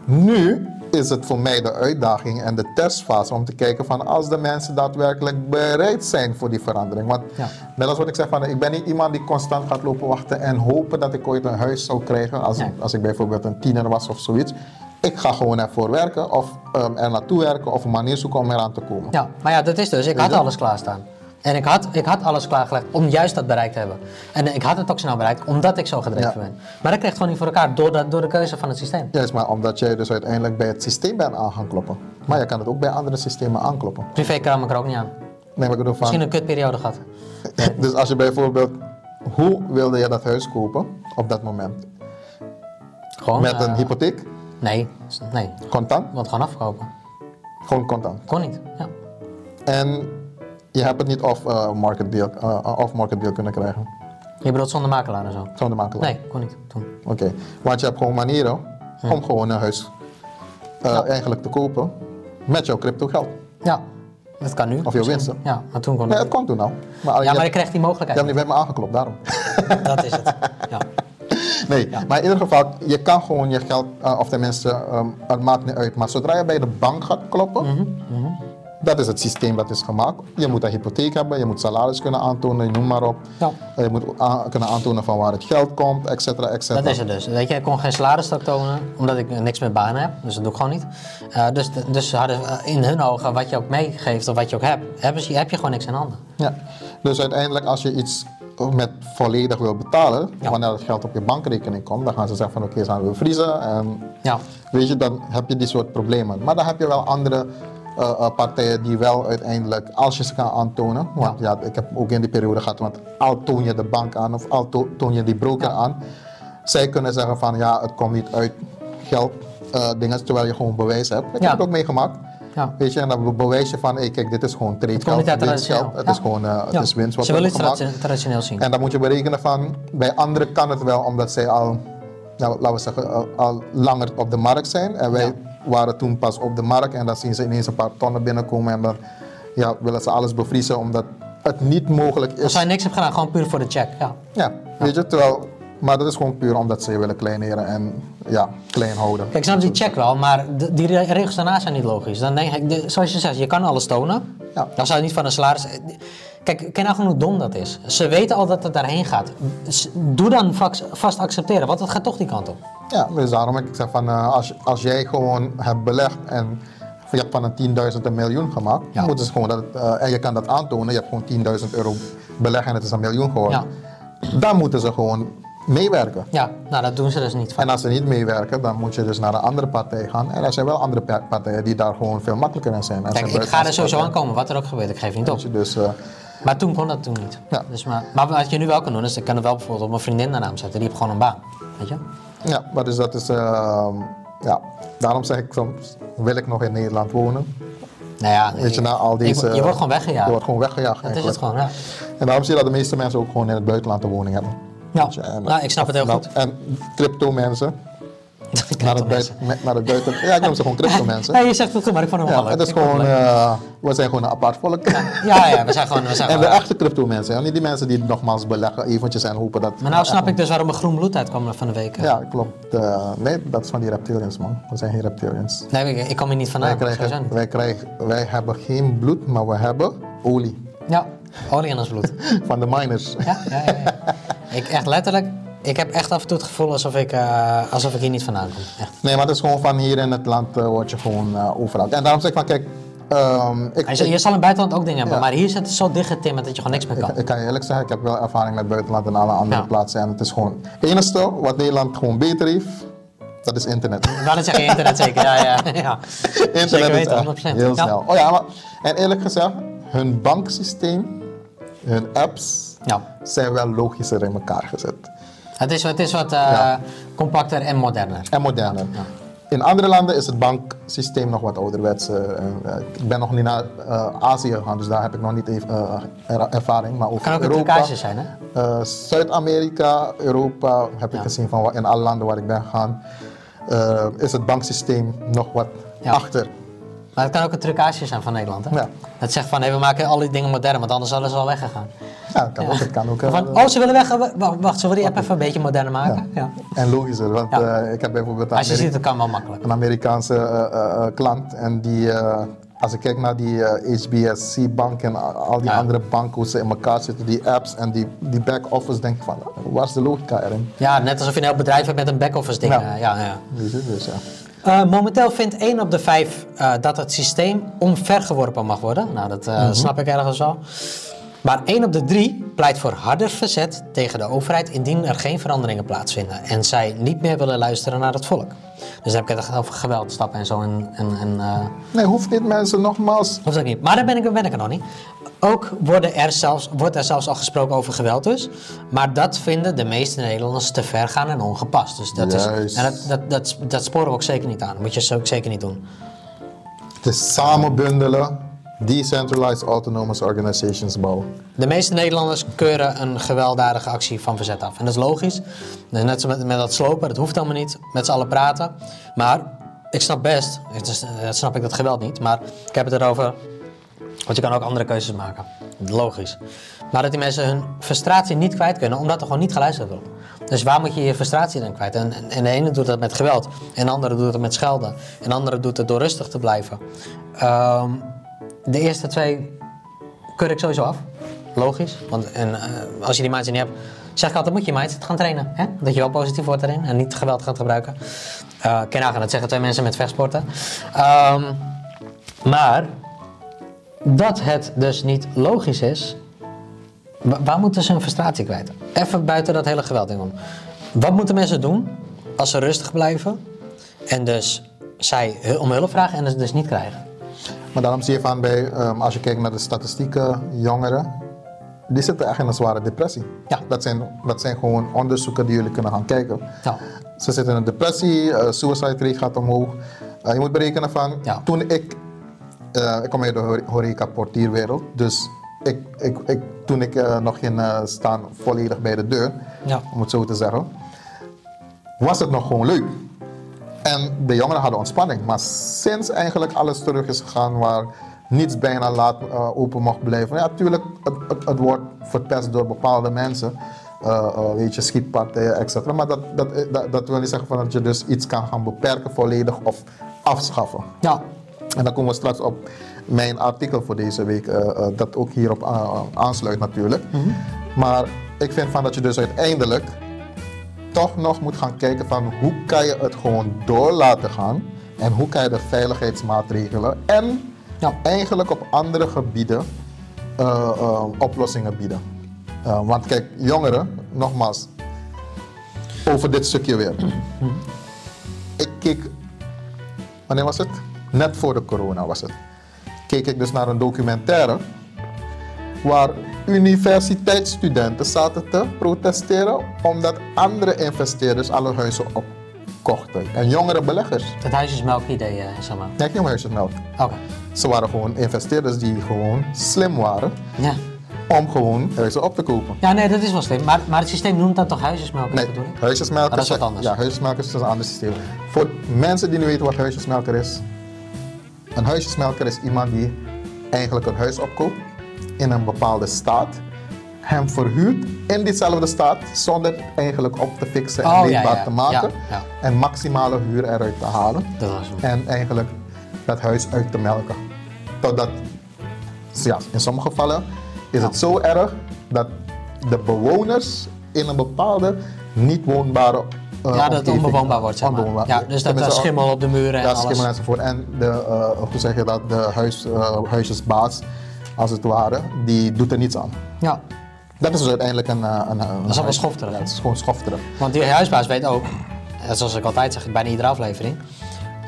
Nu is het voor mij de uitdaging en de testfase om te kijken van als de mensen daadwerkelijk bereid zijn voor die verandering. Want Ja. net als wat ik zeg, van, ik ben niet iemand die constant gaat lopen wachten en hopen dat ik ooit een huis zou krijgen als, Nee. als ik bijvoorbeeld een tiener was of zoiets. Ik ga gewoon ervoor werken of um, er naartoe werken of een manier zoeken om eraan te komen. Ja, maar ja, dat is dus. Ik had alles klaarstaan. En ik had, ik had alles klaargelegd om juist dat bereikt te hebben. En ik had het ook snel bereikt omdat ik zo gedreven Ja. ben. Maar dat kreeg gewoon niet voor elkaar door de, door de keuze van het systeem. Juist, maar omdat jij dus uiteindelijk bij het systeem bent aan gaan kloppen. Maar je kan het ook bij andere systemen aankloppen. Privé kwam ik er ook niet aan. Nee, maar ik bedoel van, Misschien een kutperiode gehad. dus als je bijvoorbeeld, hoe wilde je dat huis kopen op dat moment? Gewoon. Met een eh, hypotheek, Nee, nee. contant, het gewoon afkopen. gewoon contant. Kon niet. Ja. En je hebt het niet off eh, market deal, eh, off market deal kunnen krijgen. Je bedoelt zonder makelaar en zo? Zonder makelaar. Nee, kon niet toen. Oké, want je hebt gewoon manieren om gewoon een huis eigenlijk te kopen met jouw crypto geld. Ja, dat kan nu. Of jouw winsten. Ja, maar toen kon Nee, het kon toen al. Maar Ja, je, maar ik hebt, kreeg die je mogelijkheid. hebt niet bij me aangeklopt, daarom. Dat is het. Ja. Nee, maar in ieder geval, je kan gewoon je geld, of tenminste, ehm, het maakt niet uit. Maar zodra je bij de bank gaat kloppen, Mhm, dat is het systeem dat is gemaakt. Je moet een hypotheek hebben, je moet salaris kunnen aantonen, noem maar op. Ja. Eh, Je moet kunnen aantonen van waar het geld komt, et cetera, et cetera. Dat is het dus. Weet je, ik kon geen salarisstok tonen, omdat ik niks met banen heb. Dus dat doe ik gewoon niet. Eh, dus, dus ze hadden in hun ogen, wat je ook meegeeft of wat je ook hebt, hebben ze- heb je gewoon niks in handen. Ja. Dus uiteindelijk als je iets met volledig wil betalen, Ja. wanneer het geld op je bankrekening komt, dan gaan ze zeggen van oké, ze gaan we vriezen. En Ja. weet je, dan heb je die soort problemen. Maar dan heb je wel andere partijen die wel uiteindelijk, als je ze kan aantonen, want ja. ik heb ook in die periode gehad, want al toon je de bank aan of al to- toon je die broker aan, zij kunnen zeggen van ja, het komt niet uit geld, eh, dingen, terwijl je gewoon bewijs hebt. Ik heb het ook meegemaakt. Ja. Weet je, en dan bewijs je van, hey, kijk, dit is gewoon trade Het komt niet geld. Het is gewoon eh, het Ja. is winst wat Ze we willen tradi- traditioneel zien. En dan moet je berekenen van, bij anderen kan het wel, omdat zij al, nou, laten we zeggen, al, al langer op de markt zijn. En wij waren toen pas op de markt en dan zien ze ineens een paar tonnen binnenkomen en dan ja, willen ze alles bevriezen omdat het niet mogelijk Als is. zij niks hebt gedaan, gewoon puur voor de check. Ja. Ja, weet je, terwijl, maar dat is gewoon puur omdat ze je willen kleineren en ja, klein houden. Kijk, ik snap die check wel, maar de- die re- regels daarna zijn niet logisch. Dan denk ik, de- zoals je zegt, je kan alles tonen. Ja. Dan zou je niet van een salaris... Kijk, ken nou gewoon hoe dom dat is? Ze weten al dat het daarheen gaat. Doe dan vast accepteren, want het gaat toch die kant op. Ja, dus daarom ik zeg van, eh, als, als jij gewoon hebt belegd en je hebt van een 10.000 een miljoen gemaakt, Ja. moeten ze gewoon dat, eh, en je kan dat aantonen, je hebt gewoon 10.000 euro belegd en het is een miljoen geworden. Dan moeten ze gewoon meewerken. Ja, nou dat doen ze dus niet van. En als ze niet meewerken, dan moet je dus naar een andere partij gaan. En er zijn wel andere pa- partijen die daar gewoon veel makkelijker in zijn. Er Kijk, zijn ik ga er sowieso aan komen, wat er ook gebeurt. Ik geef niet op. Dus, eh, Maar toen kon dat toen niet. Ja. Dus maar, maar wat je nu wel kan doen, is ik kan er wel bijvoorbeeld op mijn vriendin de naam zetten. Die heeft gewoon een baan. Weet je? ja, maar dus dat is... eh, ja, daarom zeg ik soms, wil ik nog in Nederland wonen? Nou ja, Weet je, na al deze... je wordt gewoon weggejaagd. Je wordt gewoon weggejaagd Dat is het gewoon, ja. En daarom zie je dat de meeste mensen ook gewoon in het buitenland een woning hebben. Ja, je, en- nou, ik snap het heel nou, goed. En crypto mensen. Naar het, buiten, het. Ja, ik noem ze gewoon crypto mensen. Ja, je zegt het goed, maar ik vond hem wel Ja, leuk. het is gewoon, eh, we zijn gewoon een apart volk. Ja, ja, we zijn gewoon... We zijn En de echte crypto mensen, hè? niet die mensen die nogmaals beleggen eventjes en hopen dat... maar nou snap ik dus waarom er groen bloed uitkwam van de week. Ja, klopt. Eh, nee, dat is van die reptilians man. We zijn geen reptilians. Nee, ik, ik kom hier niet Wij, vandaan. krijgen, wij, krijgen, wij hebben geen bloed, maar we hebben olie. Ja, olie in ons bloed. Van de miners. Ja, ja, ja. ja. Ik echt letterlijk... Ik heb echt af en toe het gevoel alsof ik, eh, alsof ik hier niet vandaan kom. Echt. Nee, maar het is gewoon van hier in het land eh, word je gewoon eh, overal. En daarom zeg ik van, kijk, ehm, ik, je, je zal in het buitenland ook dingen hebben, Ja. maar hier zit het zo dicht getimmerd dat je gewoon niks meer kan. ik, ik kan je eerlijk zeggen, ik heb wel ervaring met buitenland en alle andere Ja. plaatsen. En het is gewoon, het enige wat Nederland gewoon beter heeft, dat is internet. Wou net zeggen, internet zeker, ja, ja. ja. internet Zeker is weten, echt 100%. heel Ja. snel. Oh ja, maar, en eerlijk gezegd, hun banksysteem, hun apps, Ja. zijn wel logischer in elkaar gezet. Het is, het is wat eh, Ja. compacter en moderner. En moderner. In andere landen is het banksysteem nog wat ouderwets. eh, eh, ik ben nog niet naar Azië gegaan, dus daar heb ik nog niet even, ervaring. Maar ook Kan ook een Europa, trucage zijn, hè? Zuid-Amerika, Europa heb ik gezien van in alle landen waar ik ben gegaan, is het banksysteem nog wat Ja. achter. Maar het kan ook een trucage zijn van Nederland, hè? Ja. Dat zegt van, we maken al die dingen modern, want anders hadden ze al weggegaan. Ja, het kan ook. Kan ook eh, oh, ze willen weg. Wacht, wacht zullen we die app even een beetje moderner maken? Ja. En logischer, want eh, ik heb bijvoorbeeld Als je Ameri- ziet, het kan wel makkelijk. een Amerikaanse eh, eh, eh, klant en die, eh, als ik kijk naar die eh, HBSC-bank en al die Ja. andere banken, hoe ze in elkaar zitten, die apps en die, die back-office, denk ik van, waar is de logica erin? Ja, net alsof je een heel bedrijf hebt met een back-office ding. Ja. eh, Ja, ja. Dus, dus ja. Eh, momenteel vindt 1 op de 5 eh, dat het systeem omvergeworpen mag worden. Nou, dat eh, snap ik ergens wel. Maar 1 op de 3 pleit voor harder verzet tegen de overheid indien er geen veranderingen plaatsvinden. En zij niet meer willen luisteren naar het volk. Dus dan heb ik het over geweldstappen en zo. En, en, en, eh, Nee, hoeft niet mensen nogmaals. Hoeft ook niet. Maar daar ben ik, ben ik er nog niet. Ook worden er zelfs, wordt er zelfs al gesproken over geweld dus. Maar dat vinden de meeste Nederlanders te ver gaan en ongepast. Dus dat, is, Juist. en dat, dat, dat, dat sporen we ook zeker niet aan. Dat moet je ook zeker niet doen. Het is samenbundelen, decentralized autonomous organizations bouwen. De meeste Nederlanders keuren een gewelddadige actie van verzet af. En dat is logisch. Dus net zoals met, met dat slopen, dat hoeft allemaal niet. Met z'n allen praten. Maar ik snap best, is, dat snap ik dat geweld niet. Maar ik heb het erover, want je kan ook andere keuzes maken. Logisch. Maar dat die mensen hun frustratie niet kwijt kunnen, omdat er gewoon niet geluisterd wordt. Dus waar moet je je frustratie dan kwijt? En, en, en de ene doet dat met geweld, en de andere doet het met schelden. En de andere doet het door rustig te blijven. Ehm, de eerste twee keur ik sowieso af. Logisch. Want en, eh, als je die mindset niet hebt, zeg ik altijd, moet je mindset gaan trainen. Hè? Dat je wel positief wordt erin en niet geweld gaat gebruiken. Eh ken nagaan, dat zeggen twee mensen met vechtsporten. Ehm, maar dat het dus niet logisch is, wa- waar moeten ze hun frustratie kwijt? Even buiten dat hele geweld in om. Wat moeten mensen doen als ze rustig blijven en dus zij om hulp vragen en het dus niet krijgen? Maar daarom zie je van bij, ehm, als je kijkt naar de statistieken, jongeren, die zitten echt in een zware depressie. Ja. Dat, zijn, dat zijn gewoon onderzoeken die jullie kunnen gaan kijken. Ja. Ze zitten in een depressie, eh, suicide rate gaat omhoog. Eh, je moet berekenen van, Ja. toen ik, eh, ik kom uit de hore- horeca portierwereld, dus ik, ik, ik, toen ik nog ging staan volledig bij de deur, Ja. om het zo te zeggen, was het nog gewoon leuk. En de jongeren hadden ontspanning. Maar sinds eigenlijk alles terug is gegaan waar niets bijna laat eh, open mag blijven. Ja, natuurlijk, het, het, het wordt verpest door bepaalde mensen. Eh, eh, weet je, schietpartijen, et cetera. Maar dat, dat, dat, dat wil niet zeggen van dat je dus iets kan gaan beperken volledig of afschaffen. Ja. En dan komen we straks op mijn artikel voor deze week, dat ook hierop aansluit natuurlijk. Maar ik vind van dat je dus uiteindelijk toch nog moet gaan kijken van hoe kan je het gewoon door laten gaan en hoe kan je de veiligheidsmaatregelen en Ja. eigenlijk op andere gebieden eh, eh, oplossingen bieden. Eh, want kijk, jongeren, nogmaals, over dit stukje weer. Ik keek, wanneer was het? Net voor de corona was het. Keek ik dus naar een documentaire waar universiteitsstudenten zaten te protesteren omdat andere investeerders alle huizen opkochten. En jongere beleggers. Het huisjesmelk idee, eh, zeg maar. Niet om huisjesmelk. Oké. Ze waren gewoon investeerders die gewoon slim waren Ja. om gewoon huizen op te kopen. ja, nee, dat is wel slim. Maar, maar het systeem noemt dat toch huisjesmelk, Nee, huisjesmelk dat is wat anders. Ja, huisjesmelk is een ander systeem. Voor mensen die niet weten wat huisjesmelker is. Een huisjesmelker is iemand die eigenlijk een huis opkoopt in een bepaalde staat. Hem verhuurt in diezelfde staat zonder eigenlijk op te fixen en Oh, ja, leefbaar ja. te maken. Ja, ja. En maximale huur eruit te halen. Dat was hem. En eigenlijk dat huis uit te melken. Totdat, ja, in sommige gevallen is het zo erg dat de bewoners in een bepaalde niet woonbare eh, Ja, dat het onbewoonbaar wordt, zeg maar. onbewoonbaar. Ja, dus dat er schimmel op de muren en Ja, alles. schimmel enzovoort. En de, eh, hoe zeg je dat, de huis, eh, huisjesbaas, als het ware, die doet er niets aan. Ja, Dat is dus uiteindelijk een... eh, een, een is wel schofterig. Ja, het is gewoon schofterig. want die huisbaas weet ook, zoals ik altijd zeg, bijna iedere aflevering,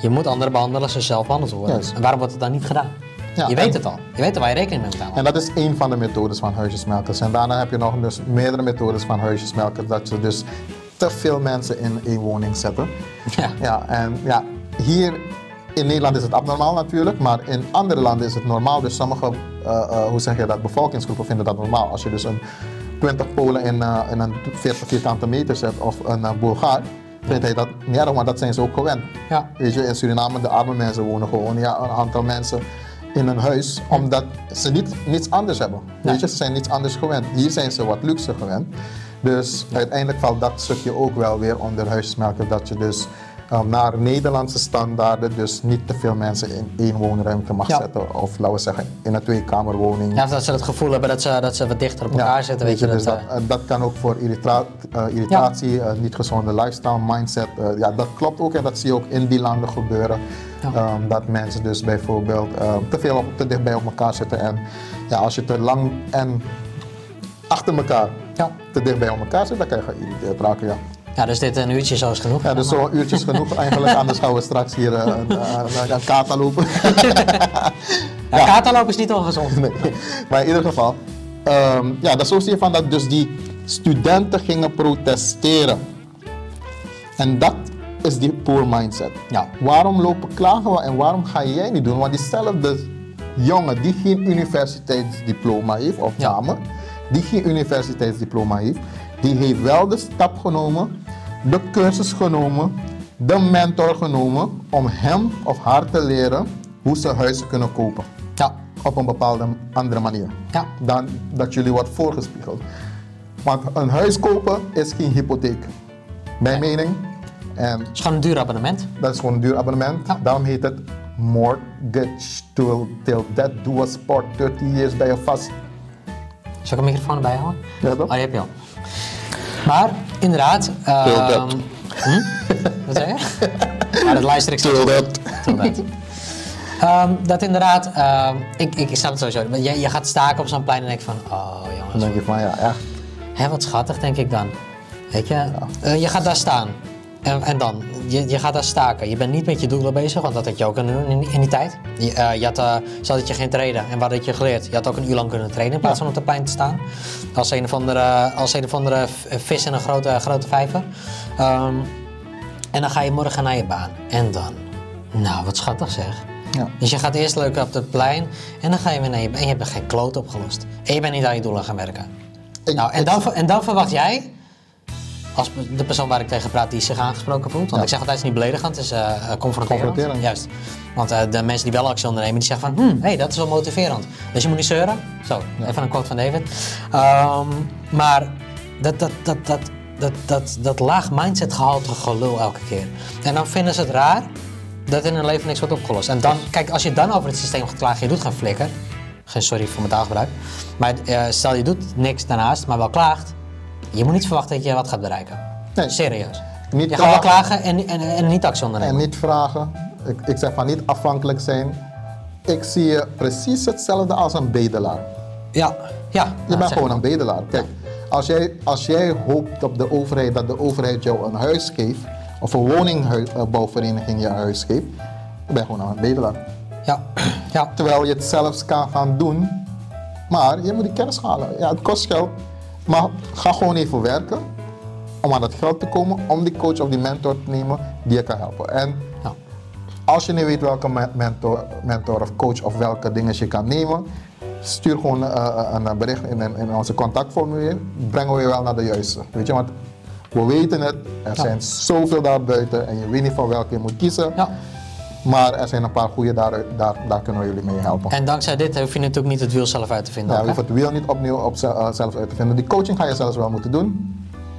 je moet anderen behandelen als ze zelf behandeld worden. En waarom wordt het dan niet gedaan? Ja, je weet het al. Je weet waar je rekening mee moet houden. En dat is één van de methodes van huisjesmelkers. En daarna heb je nog dus meerdere methodes van huisjesmelkers. Dat je dus te veel mensen in één woning zetten. Ja. Ja, en ja, hier in Nederland is het abnormaal natuurlijk, maar in andere landen is het normaal. Dus sommige, eh, eh, hoe zeg je dat, bevolkingsgroepen vinden dat normaal. Als je dus een 20 Polen in, eh, in een 40 vierkante meter zet of een Bulgaar, vindt hij dat niet erg, maar dat zijn ze ook gewend. Ja. Weet je, in Suriname, de arme mensen wonen gewoon, ja, een aantal mensen in een huis, omdat ze niet, niets anders hebben. Weet je, ze zijn niets anders gewend. Hier zijn ze wat luxe gewend. Dus uiteindelijk valt dat stukje ook wel weer onder huisjesmelken, dat je dus naar Nederlandse standaarden dus niet te veel mensen in één woonruimte mag Ja. zetten. Of laten we zeggen, in een tweekamerwoning. Ja, of dat ze het gevoel hebben dat ze, dat ze wat dichter op elkaar zitten, weet je. dus dat, dat, eh, eh, dat kan ook voor irrita- eh, irritatie, eh, niet gezonde lifestyle, mindset. eh, ja, dat klopt ook en dat zie je ook in die landen gebeuren. Ehm, dat mensen dus bijvoorbeeld eh, te veel op, te dichtbij op elkaar zitten. En ja, als je te lang en achter elkaar te dichtbij op elkaar zit, dan kan je geïrriteerd raken. Ja. Ja, dus dit een uurtje zo is genoeg. Ja, dus zo'n uurtje is genoeg eigenlijk, anders gaan we straks hier eh, een, een kata lopen. Ja, katerloop is niet ongezond. Nee. Maar in ieder geval, ehm, ja, dat zo zie je van dat dus die studenten gingen protesteren. En dat is die poor mindset. Ja. Waarom lopen klagen we en waarom ga jij niet doen? Want diezelfde jongen die geen universiteitsdiploma heeft, of Ja. dame, die geen universiteitsdiploma heeft, die heeft wel de stap genomen, de cursus genomen, de mentor genomen om hem of haar te leren hoe ze huizen kunnen kopen Ja. op een bepaalde andere manier. Ja. Dan dat jullie wordt voorgespiegeld. Want een huis kopen is geen hypotheek. Mijn mening. En Het is gewoon een duur abonnement. dat is gewoon een duur abonnement. Ja. Daarom heet het mortgage till, till death do us part. 30 years bij je vast. Zal ik een microfoon erbij halen? Ja, toch? Oh, die heb je al. Maar inderdaad. ehm, hm? Wat zei je? Ja, dat luister ik zo. Ehm, dat inderdaad, ehm, ik, ik snap het sowieso. Je, je gaat staken op zo'n plein en denk van, oh Dan jongens, denk je van ja, echt. hè, wat schattig denk ik dan. Weet je, Eh, je gaat daar staan. En, en dan, je, je gaat daar staken. Je bent niet met je doelen bezig, want dat had je ook kunnen doen in, in die tijd. Je, eh, je had, eh, zo had je geen trainen. En wat had je geleerd? Je had ook een uur lang kunnen trainen in plaats van op de plein te staan. Als een of andere, als een of andere v- vis in een grote, grote vijver. Ehm, en dan ga je morgen naar je baan. En dan? Nou, wat schattig zeg. Ja. Dus je gaat eerst leuk op het plein en dan ga je weer naar je baan. En je hebt geen kloot opgelost. En je bent niet aan je doelen gaan werken. Ik- nou, en dan, en dan verwacht jij, als de persoon waar ik tegen praat, die zich aangesproken voelt. Want Ja. ik zeg altijd, het is niet beledigend, het is eh, confronterend. Confronterend. Juist. Want eh, de mensen die wel actie ondernemen, die zeggen van, hm, hey, dat is wel motiverend. Dus je moet niet zeuren. Zo, even een quote van David. Ehm, maar dat, dat, dat, dat, dat, dat, dat laag mindset gehalte gelul elke keer. En dan vinden ze het raar dat in hun leven niks wordt opgelost. En dan, kijk, als je dan over het systeem gaat klagen, je doet geen flikker. Geen sorry voor mijn taalgebruik. Maar stel je doet niks daarnaast, maar wel klaagt. Je moet niet verwachten dat je wat gaat bereiken. Nee. Serieus. Niet je gaat wel klagen. en, en, en niet actie ondernemen. En niet vragen. Ik, ik zeg van niet afhankelijk zijn. Ik zie je precies hetzelfde als een bedelaar. Ja, ja. Je nou, bent gewoon een bedelaar. Kijk, Als jij, als jij hoopt op de overheid dat de overheid jou een huis geeft, of een woningbouwvereniging je een huis geeft, dan ben je gewoon aan het bedelen. Ja, ja. Terwijl je het zelfs kan gaan doen, maar je moet die kennis halen. Ja, het kost geld, maar ga gewoon even werken om aan dat geld te komen, om die coach of die mentor te nemen die je kan helpen. En ja. als je niet weet welke me- mentor, mentor of coach of welke dingen je kan nemen, stuur gewoon eh, een bericht in, in, in onze contactformulier. Brengen we je wel naar de juiste. Weet je, want we weten het, er Ja. zijn zoveel daar buiten en je weet niet van welke je moet kiezen. ja. Maar er zijn een paar goede, daar, daar, daar kunnen we jullie mee helpen. En dankzij dit hoef je natuurlijk niet het wiel zelf uit te vinden. Ja, ook, je hoeft het wiel niet opnieuw op eh, zelf uit te vinden. Die coaching ga je zelfs wel moeten doen.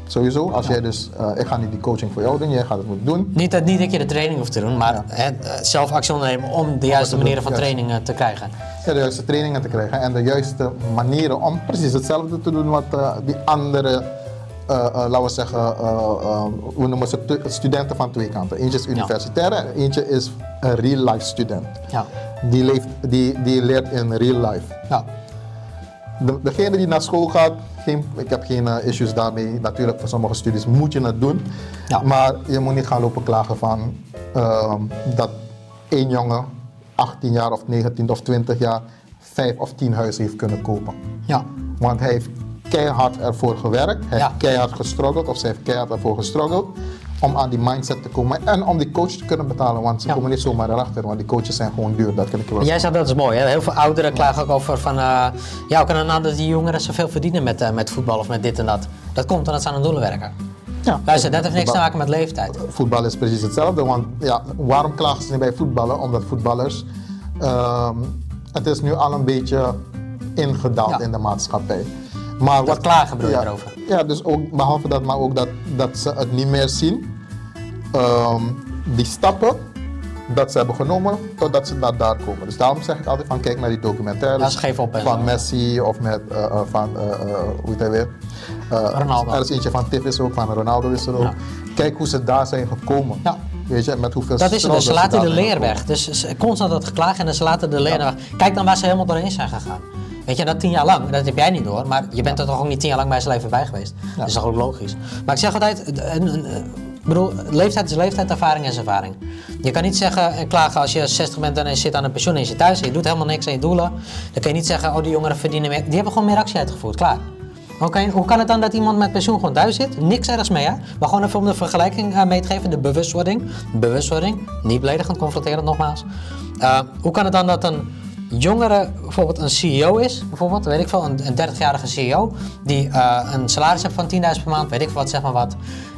Sowieso. Als jij dus, eh, ik ga niet die coaching voor jou doen, jij gaat het moeten doen. Niet dat, niet dat je de training hoeft te doen, maar hè, eh, zelf actie ondernemen om de juiste te manieren van juist. trainingen te krijgen. Ja, de juiste trainingen te krijgen en de juiste manieren om precies hetzelfde te doen wat die andere, laten we zeggen, eh, eh, hoe noemen ze studenten van twee kanten. Eentje is universitair en eentje is een real life student. Ja. Die, leeft, die, die leert in real life. Ja. De, degene die naar school gaat, geen, ik heb geen eh, issues daarmee. Natuurlijk, voor sommige studies moet je het doen. Ja. Maar je moet niet gaan lopen klagen van ehm, dat één jongen, 18 jaar of 19 of 20 jaar, 5 of 10 huizen heeft kunnen kopen. Ja. Want hij heeft keihard ervoor gewerkt, hij Ja. heeft keihard gestruggeld of zij heeft keihard ervoor gestruggeld om aan die mindset te komen en om die coach te kunnen betalen. Want ze Ja. komen niet zomaar erachter, want die coaches zijn gewoon duur. Dat kan ik wel Jij zegt dat is mooi. Hè? Heel veel ouderen klagen ook over van, eh, ja, hoe kan het nou dat die jongeren zoveel verdienen met, eh, met voetbal of met dit en dat? Dat komt omdat ze aan hun doelen werken. Ja. Luister, dat heeft niks te maken met leeftijd. Voetbal is precies hetzelfde, want ja, waarom klagen ze niet bij voetballen? Omdat voetballers, ehm, het is nu al een beetje ingedaald Ja. in de maatschappij. Maar Dat klagen bedoel je ja, erover? Ja, dus ook, behalve dat, maar ook dat, dat ze het niet meer zien. Ehm, die stappen dat ze hebben genomen totdat ze naar daar komen. Dus daarom zeg ik altijd van kijk naar die documentaires Ja, op van. Messi of met, eh, eh, van, eh, hoe heet hij weer? Ronaldo. Er is eentje van Tiff is ook, van Ronaldo is er ook. Ja. Kijk hoe ze daar zijn gekomen. Ja. Weet je, met hoeveel Dat is het, dus ze laten de leer weg. Dus constant dat geklaag en ze laten de leer weg. Kijk dan waar ze helemaal doorheen zijn gegaan. Weet je, dat tien jaar lang, dat heb jij niet door, maar je bent er toch ook niet tien jaar lang bij zijn leven bij geweest. Dat is toch ook logisch. Maar ik zeg altijd, een, een, een- ik bedoel, leeftijd is leeftijd, ervaring is ervaring. Je kan niet zeggen en klagen als je 60 bent en je zit aan een pensioen en je zit thuis en je doet helemaal niks aan je doelen. Dan kan je niet zeggen, oh die jongeren verdienen meer. Die hebben gewoon meer actie uitgevoerd, klaar. Oké, hoe kan het dan dat iemand met pensioen gewoon thuis zit? Niks ergens mee, hè? Maar gewoon even om de vergelijking eh, mee te geven, de bewustwording. Bewustwording, niet beledigend, confronterend nogmaals. Eh, hoe kan het dan dat een jongere bijvoorbeeld een CEO is, bijvoorbeeld, weet ik veel, een, een 30-jarige CEO, die eh, een salaris heeft van 10.000 per maand, weet ik wat, zeg maar wat.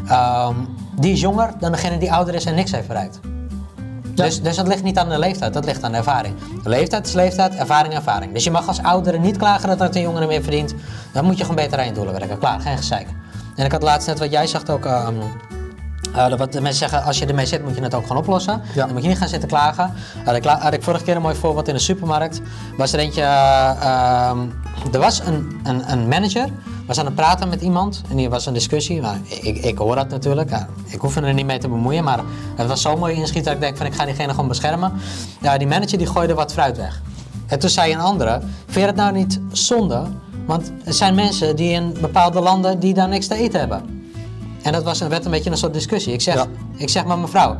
Ehm, die is jonger dan degene die ouder is en niks heeft bereikt. Dus, dus dat ligt niet aan de leeftijd, dat ligt aan de ervaring. Leeftijd is leeftijd, ervaring ervaring. Dus je mag als oudere niet klagen dat dat een jongere meer verdient. Dan moet je gewoon beter aan je doelen werken. Klaar, geen gezeik. En ik had laatst net wat jij zegt ook. ehm, eh, dat wat de mensen zeggen, als je ermee zit, moet je het ook gewoon oplossen. Ja. Dan moet je niet gaan zitten klagen. Had ik, la- had ik vorige keer een mooi voorbeeld in de supermarkt. Was er eentje, eh, ehm, er was een, een, een manager, was aan het praten met iemand. En die was een discussie. Maar ik, ik hoor dat natuurlijk. Ik hoef er niet mee te bemoeien. Maar het was zo mooi inschiet dat ik denk van ik ga diegene gewoon beschermen. Ja, die manager die gooide wat fruit weg. En toen zei een andere, vind je het nou niet zonde? Want er zijn mensen die in bepaalde landen die daar niks te eten hebben. En dat was, werd een beetje een soort discussie. Ik zeg, Ja. ik zeg maar mevrouw,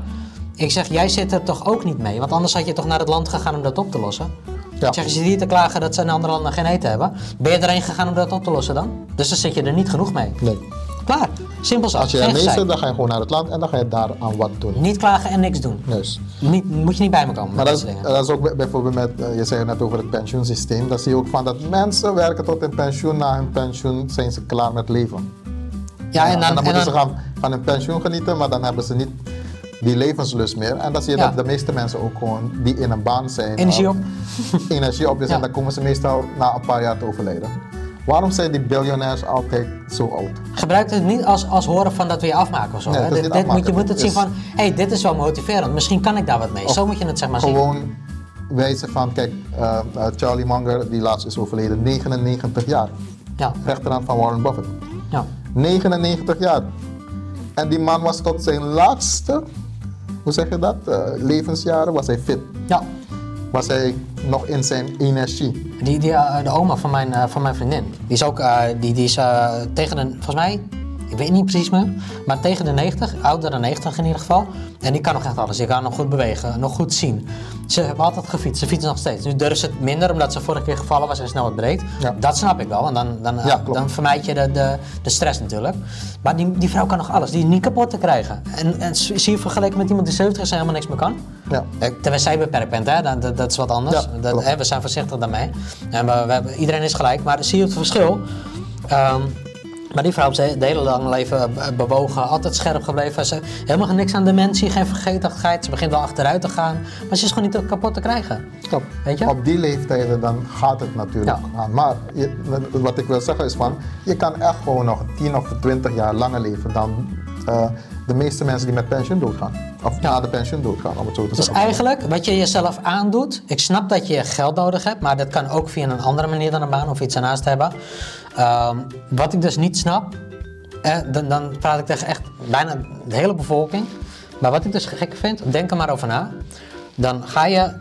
ik zeg, jij zit er toch ook niet mee? Want anders had je toch naar het land gegaan om dat op te lossen? Ja. Ik zeg, je zit hier te klagen dat ze in andere landen geen eten hebben. Ben je erheen gegaan om dat op te lossen dan? Dus dan zit je er niet genoeg mee. Nee. Klaar, simpel zo. Als je ermee zit, dan ga je gewoon naar het land en dan ga je daar aan wat doen. Niet klagen en niks doen. Juist. Niet, moet je niet bij me komen Maar met dat, dat is- soort dingen. dat is ook bij- bijvoorbeeld met, eh, je zei net over het pensioensysteem, dan zie je ook van dat mensen werken tot hun pensioen, na hun pensioen zijn ze klaar met leven. Ja, en dan, dan en moeten dan- ze gaan van hun pensioen genieten, maar dan hebben ze niet die levenslust meer. En dan zie je Ja. dat de meeste mensen ook gewoon die in een baan zijn. Energie of- op. energie op is Ja. en dan komen ze meestal na een paar jaar te overlijden. Waarom zijn die biljonairs altijd zo oud? Gebruik het niet als, als horen van dat we je afmaken of zo. Nee, hè. Dit, moet, je moet het zien van, hé, hey, dit is wel motiverend. Misschien kan ik daar wat mee. Zo moet je het zeg maar zien. Gewoon wijzen van, kijk, eh, eh, Charlie Munger, die laatst is overleden, 99 jaar. Ja, Rechterhand van Warren Buffett. ja. 99 jaar. En die man was tot zijn laatste, hoe zeg je dat, eh, levensjaren, was hij fit. ja. was hij nog in zijn energie. Die, die, eh, de oma van mijn, eh, van mijn vriendin, die is ook die, die is, tegen de, volgens mij, ik weet niet precies meer, maar tegen de 90, ouder dan 90 in ieder geval. En die kan nog echt alles. Die kan nog goed bewegen, nog goed zien. Ze hebben altijd gefietst, ze fietsen nog steeds. Nu durft ze het minder omdat ze vorige keer gevallen was en snel wat breed. Ja. Dat snap ik wel, en dan, dan, Ja, dan vermijd je de, de, de stress natuurlijk. Maar die, die vrouw kan nog alles, die is niet kapot te krijgen. En, en zie je vergeleken met iemand die 70 is en helemaal niks meer kan? Ja. Eh, Terwijl zij beperkt bent, hè? Dat, dat, dat is wat anders. Ja, dat, klopt. hè, we zijn voorzichtig daarmee. En we, iedereen is gelijk, maar zie je het verschil? Ehm, maar die vrouw heeft ze de hele lange leven eh, bewogen, altijd scherp gebleven. Ze helemaal niks aan dementie, geen vergetigheid. Ze begint wel achteruit te gaan, maar ze is gewoon niet kapot te krijgen. Klopt. Weet je? Op die leeftijden dan gaat het natuurlijk Ja. gaan. Maar je- wat ik wil zeggen is van, je kan echt gewoon nog 10 of 20 jaar langer leven dan eh, de meeste mensen die met pensioen doodgaan. Of na de pensioen doodgaan, om het zo te Dus zeggen. eigenlijk, wat je jezelf aandoet, ik snap dat je geld nodig hebt, maar dat kan ook via een andere manier dan een baan of iets ernaast hebben. Ehm, wat ik dus niet snap, eh, dan, dan praat ik tegen echt bijna de hele bevolking. Maar wat ik dus gek vind, denk er maar over na. Dan ga je,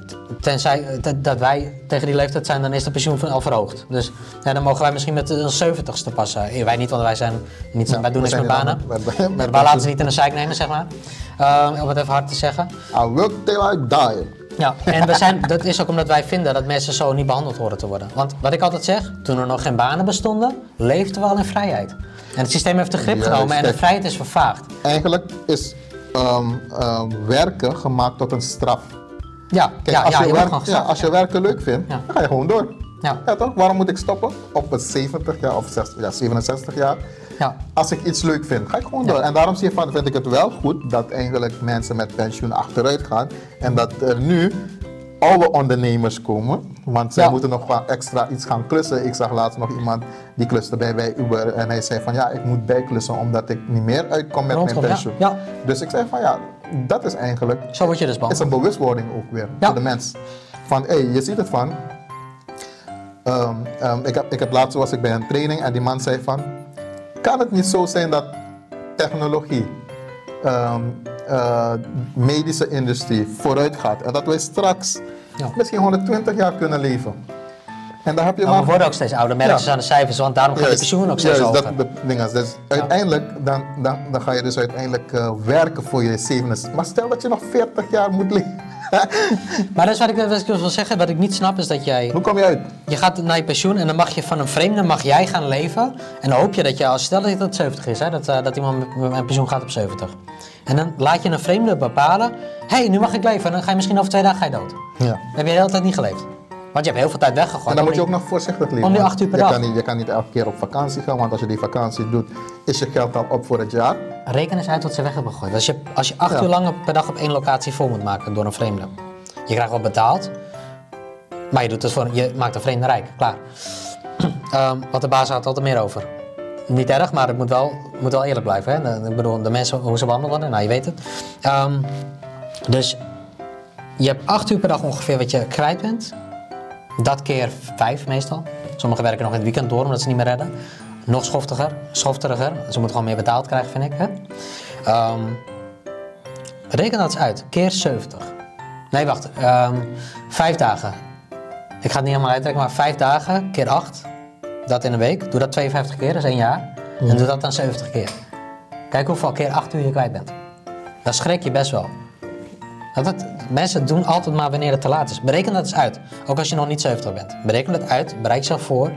tenzij eh, dat- wij tegen die leeftijd zijn, dan is de pensioen van al verhoogd. Dus ja, dan mogen wij misschien met de 70ste passen. Eh, Wij niet, want wij, zijn niet, Ja, wij doen niks met banen. Wij laten ze niet in de zeik nemen, zeg maar. Ehm, om het even hard te zeggen. I work till I die. Ja, en we zijn, dat is ook omdat wij vinden dat mensen zo niet behandeld horen te worden. Want wat ik altijd zeg, toen er nog geen banen bestonden, leefden we al in vrijheid. En het systeem heeft de grip Juist, genomen en de vrijheid is vervaagd. Eigenlijk is ehm, ehm, werken gemaakt tot een straf. Ja, Kijk, ja, als, ja, je werk, ja, als je werken leuk vindt, Ja. dan ga je gewoon door. Ja. toch? Waarom moet ik stoppen? Op een 70 jaar of 60, ja, 67 jaar. Ja. Als ik iets leuk vind, ga ik gewoon door. En daarom zie je van, vind ik het wel goed dat eigenlijk mensen met pensioen achteruit gaan. En dat er nu oude ondernemers komen. Want zij Ja. moeten nog wel extra iets gaan klussen. Ik zag laatst nog iemand die kluste bij, bij Uber. En hij zei van ja, ik moet bijklussen omdat ik niet meer uitkom met mijn ja. pensioen. Ja. Dus ik zei van ja, dat is eigenlijk Zo word je dus is behandeld. een bewustwording ook weer Ja. voor de mens. Van, hé, je ziet het van. ehm, ehm, ik, heb, ik heb laatst was ik bij een training en die man zei van, kan het niet zo zijn dat technologie, ehm, eh, medische industrie vooruit gaat en dat wij straks Ja. misschien 120 jaar kunnen leven? En daar heb je Maar we maar worden ook steeds ouder, merken ze aan de cijfers, want daarom gaat de pensioen ook steeds juist, hoger. dat de dingen. Dus uiteindelijk, dan, dan, dan ga je dus uiteindelijk eh, werken voor je 67. Maar stel dat je nog 40 jaar moet leven. Maar dat is wat ik, wat ik wil zeggen, wat ik niet snap is dat jij... Hoe kom je uit? Je gaat naar je pensioen en dan mag je van een vreemde mag jij gaan leven. En dan hoop je dat je, als stel dat je tot 70 is, hè, dat, eh, dat iemand met, pensioen gaat op 70. En dan laat je een vreemde bepalen, hé, hey, nu mag ik leven. En dan ga je misschien over twee dagen ga je dood. Ja. Dan heb je de hele tijd niet geleefd. Want je hebt heel veel tijd weggegooid. En dan moet je ook nog voorzichtig leven. om die acht uur per je dag. Kan niet, je kan niet elke keer op vakantie gaan, want als je die vakantie doet, is je geld al op voor het jaar. Reken eens uit wat ze weg hebben gegooid. Als je, als je acht Ja. uur lang per dag op één locatie vol moet maken door een vreemde. Je krijgt wel betaald, maar je, doet het voor, je maakt een vreemde rijk. Klaar. Ehm, want de baas had altijd meer over. Niet erg, maar het moet wel, moet wel eerlijk blijven. Hè? Ik bedoel, de mensen, hoe ze behandeld worden, nou je weet het. Ehm, dus je hebt acht uur per dag ongeveer wat je kwijt bent. Dat keer vijf meestal. Sommigen werken nog in het weekend door omdat ze niet meer redden. Nog schoftiger, schofteriger. Ze moeten gewoon meer betaald krijgen, vind ik. Hè? Ehm, reken dat eens uit. Keer 70. Nee, wacht. ehm, vijf dagen. Ik ga het niet helemaal uitrekenen, maar vijf dagen keer acht. Dat in een week. Doe dat 52 keer, dat is één jaar. En doe dat dan 70 keer. Kijk hoeveel keer acht uur je kwijt bent. Dan schrik je best wel. Dat het, mensen doen altijd maar wanneer het te laat is. Bereken dat eens uit. Ook als je nog niet 70 bent. Bereken het uit, bereik jezelf voor.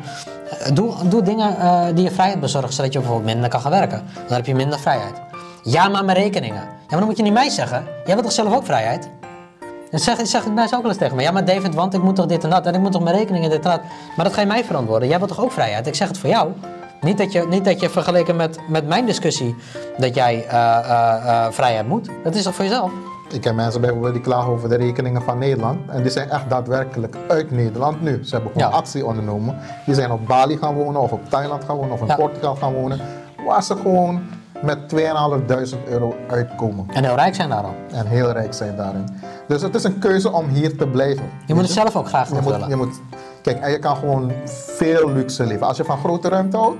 Eh, Doe, doe dingen eh, die je vrijheid bezorgen, zodat je bijvoorbeeld minder kan gaan werken. Dan heb je minder vrijheid. Ja, maar mijn rekeningen. Ja, maar dan moet je niet mij zeggen. Jij wilt toch zelf ook vrijheid? En zeg, zeg mensen ook wel eens tegen me. Ja, maar David, want ik moet toch dit en dat. En ik moet toch mijn rekeningen dit en dat. Maar dat ga je mij verantwoorden. Jij wilt toch ook vrijheid? Ik zeg het voor jou. Niet dat je, niet dat je vergeleken met, met mijn discussie dat jij eh, vrijheid moet. Dat is toch voor jezelf? Ik ken mensen bijvoorbeeld die klagen over de rekeningen van Nederland. En die zijn echt daadwerkelijk uit Nederland nu. Ze hebben gewoon Ja. actie ondernomen. Die zijn op Bali gaan wonen, of op Thailand gaan wonen, of in Ja. Portugal gaan wonen. Waar ze gewoon met 2.500 euro uitkomen. En heel rijk zijn daar al. En heel rijk zijn daarin. Dus het is een keuze om hier te blijven. Je moet het zelf ook graag Je moet, je moet, kijk, en je kan gewoon veel luxe leven. Als je van grote ruimte houdt,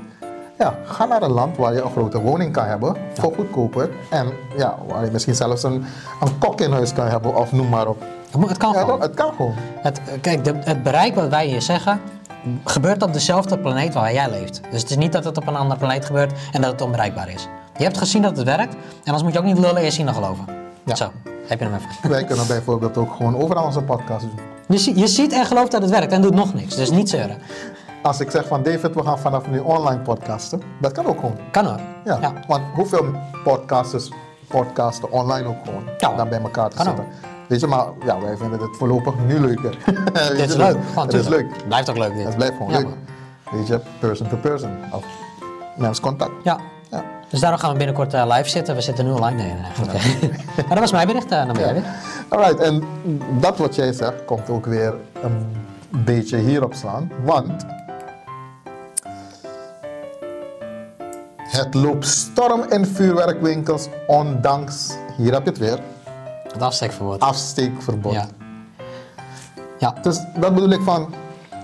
Ja, ga naar een land waar je een grote woning kan hebben, voor goedkoper. En ja, waar je misschien zelfs een, een kok in huis kan hebben, of noem maar op. Het kan gewoon. het kan gewoon. Het, kijk, de- het bereik wat wij hier zeggen, gebeurt op dezelfde planeet waar jij leeft. Dus het is niet dat het op een andere planeet gebeurt en dat het onbereikbaar is. Je hebt gezien dat het werkt en anders moet je ook niet lullen, eerst zien dan geloven. Ja. Zo, heb je hem even. Wij kunnen bijvoorbeeld ook gewoon overal onze podcast doen. Je, je ziet en gelooft dat het werkt en doet nog niks, dus niet zeuren. Als ik zeg van David, we gaan vanaf nu online podcasten, dat kan ook gewoon. Kan hoor. Ja, Ja. want hoeveel podcasters podcasten online ook gewoon Ja, dan bij elkaar te kan zitten. Weet je, maar ja, wij vinden het voorlopig nu leuker. Dit is dus leuk. Het is leuk. Blijft ook leuk dit. Het blijft gewoon Ja, leuk. man. Weet je, person to person. Of menscontact. Ja. Ja. Dus daarom gaan we binnenkort eh, live zitten. We zitten nu online. Nee, nee, nee. maar dat was mijn bericht. eh, jij weer. Alright, en dat wat jij zegt komt ook weer een beetje hierop slaan. Want het loopt storm in vuurwerkwinkels, ondanks, hier heb je het weer, Het afsteekverbod. afsteekverbod. Ja. Ja. Dus dat bedoel ik van,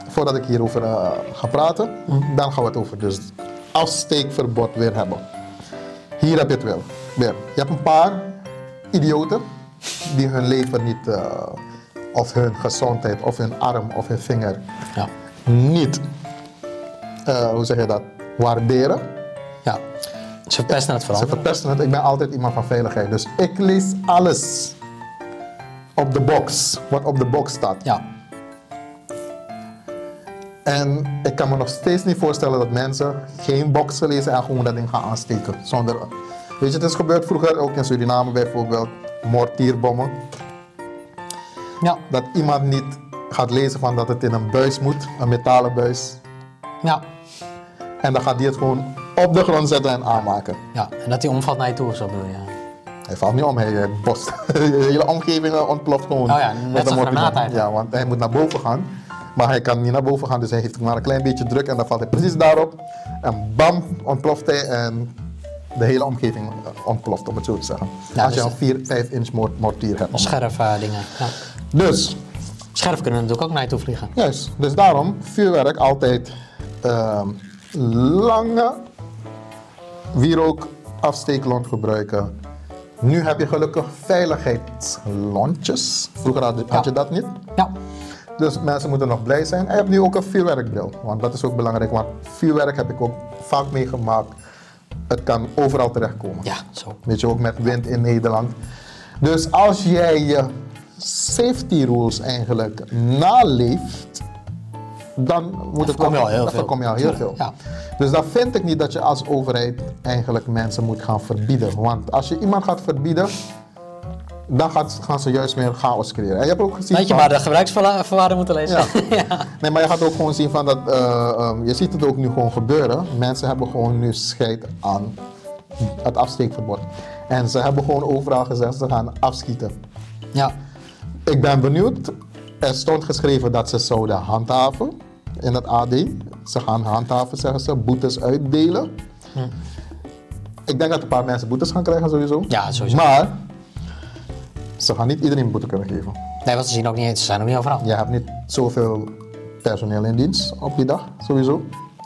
voordat ik hierover eh, ga praten, dan gaan we het over dus afsteekverbod weer hebben. Hier heb je het wel. Weer. Je hebt een paar idioten die hun leven niet, eh, of hun gezondheid, of hun arm, of hun vinger Ja. niet, eh, hoe zeg je dat, waarderen. Ja. Ze verpesten het Ze vooral. verpesten het. Ik ben altijd iemand van veiligheid. Dus ik lees alles op de box, wat op de box staat. Ja. En ik kan me nog steeds niet voorstellen dat mensen geen boxen lezen en gewoon dat ding gaan aansteken. Zonder, weet je, het is gebeurd vroeger ook in Suriname bijvoorbeeld, mortierbommen. Ja. Dat iemand niet gaat lezen van dat het in een buis moet, een metalen buis. Ja. En dan gaat hij het gewoon op de grond zetten en aanmaken. Ja. En dat die omvalt naar je toe zo bedoel je. Hij valt niet om, hij hij bost. De hele omgeving eh, ontploft gewoon. Oh ja, net een granaat. Ja, want hij moet naar boven gaan. Maar hij kan niet naar boven gaan, dus hij heeft maar een klein beetje druk en dan valt hij precies daarop. En bam, ontploft hij en de hele omgeving eh, ontploft, om het zo te zeggen. Ja, Als je dus- een 4, 5 inch mort- mortier hebt. Scherf eh, dingen. Ja. Dus, Scherf kunnen natuurlijk ook naar je toe vliegen. juist. Dus daarom, vuurwerk altijd ehm, lange wierook afsteeklont gebruiken. Nu heb je gelukkig veiligheidslontjes. Vroeger had, had je Ja. dat niet. Ja. Dus mensen moeten nog blij zijn. En je hebt nu ook een vuurwerkbril. Want dat is ook belangrijk. Want vuurwerk heb ik ook vaak meegemaakt. Het kan overal terechtkomen. Ja, zo. Weet je, ook met wind in Nederland. Dus als jij je safety rules eigenlijk naleeft, dan moet het voorkom je al heel veel. voorkom je al heel veel. Ja. Dus dan vind ik niet dat je als overheid eigenlijk mensen moet gaan verbieden. Want als je iemand gaat verbieden, dan gaat, gaan ze juist meer chaos creëren. En je hebt ook gezien Weet je van- maar de gebruiksvoorwaarden moeten lezen. ja. Nee, maar je gaat ook gewoon zien van dat, eh, ehm, je ziet het ook nu gewoon gebeuren. Mensen hebben gewoon nu scheid aan het afsteekverbod. En ze hebben gewoon overal gezegd, ze gaan afschieten. ja. Ik ben benieuwd, er stond geschreven dat ze zouden handhaven in het AD. Ze gaan handhaven, zeggen ze, boetes uitdelen. Ik denk dat een paar mensen boetes gaan krijgen sowieso. Ja, sowieso. Maar ze gaan niet iedereen een boete kunnen geven. Nee, want ze zien ook niet eens. Ze zijn ook niet overal. Je hebt niet zoveel personeel in dienst op die dag, sowieso.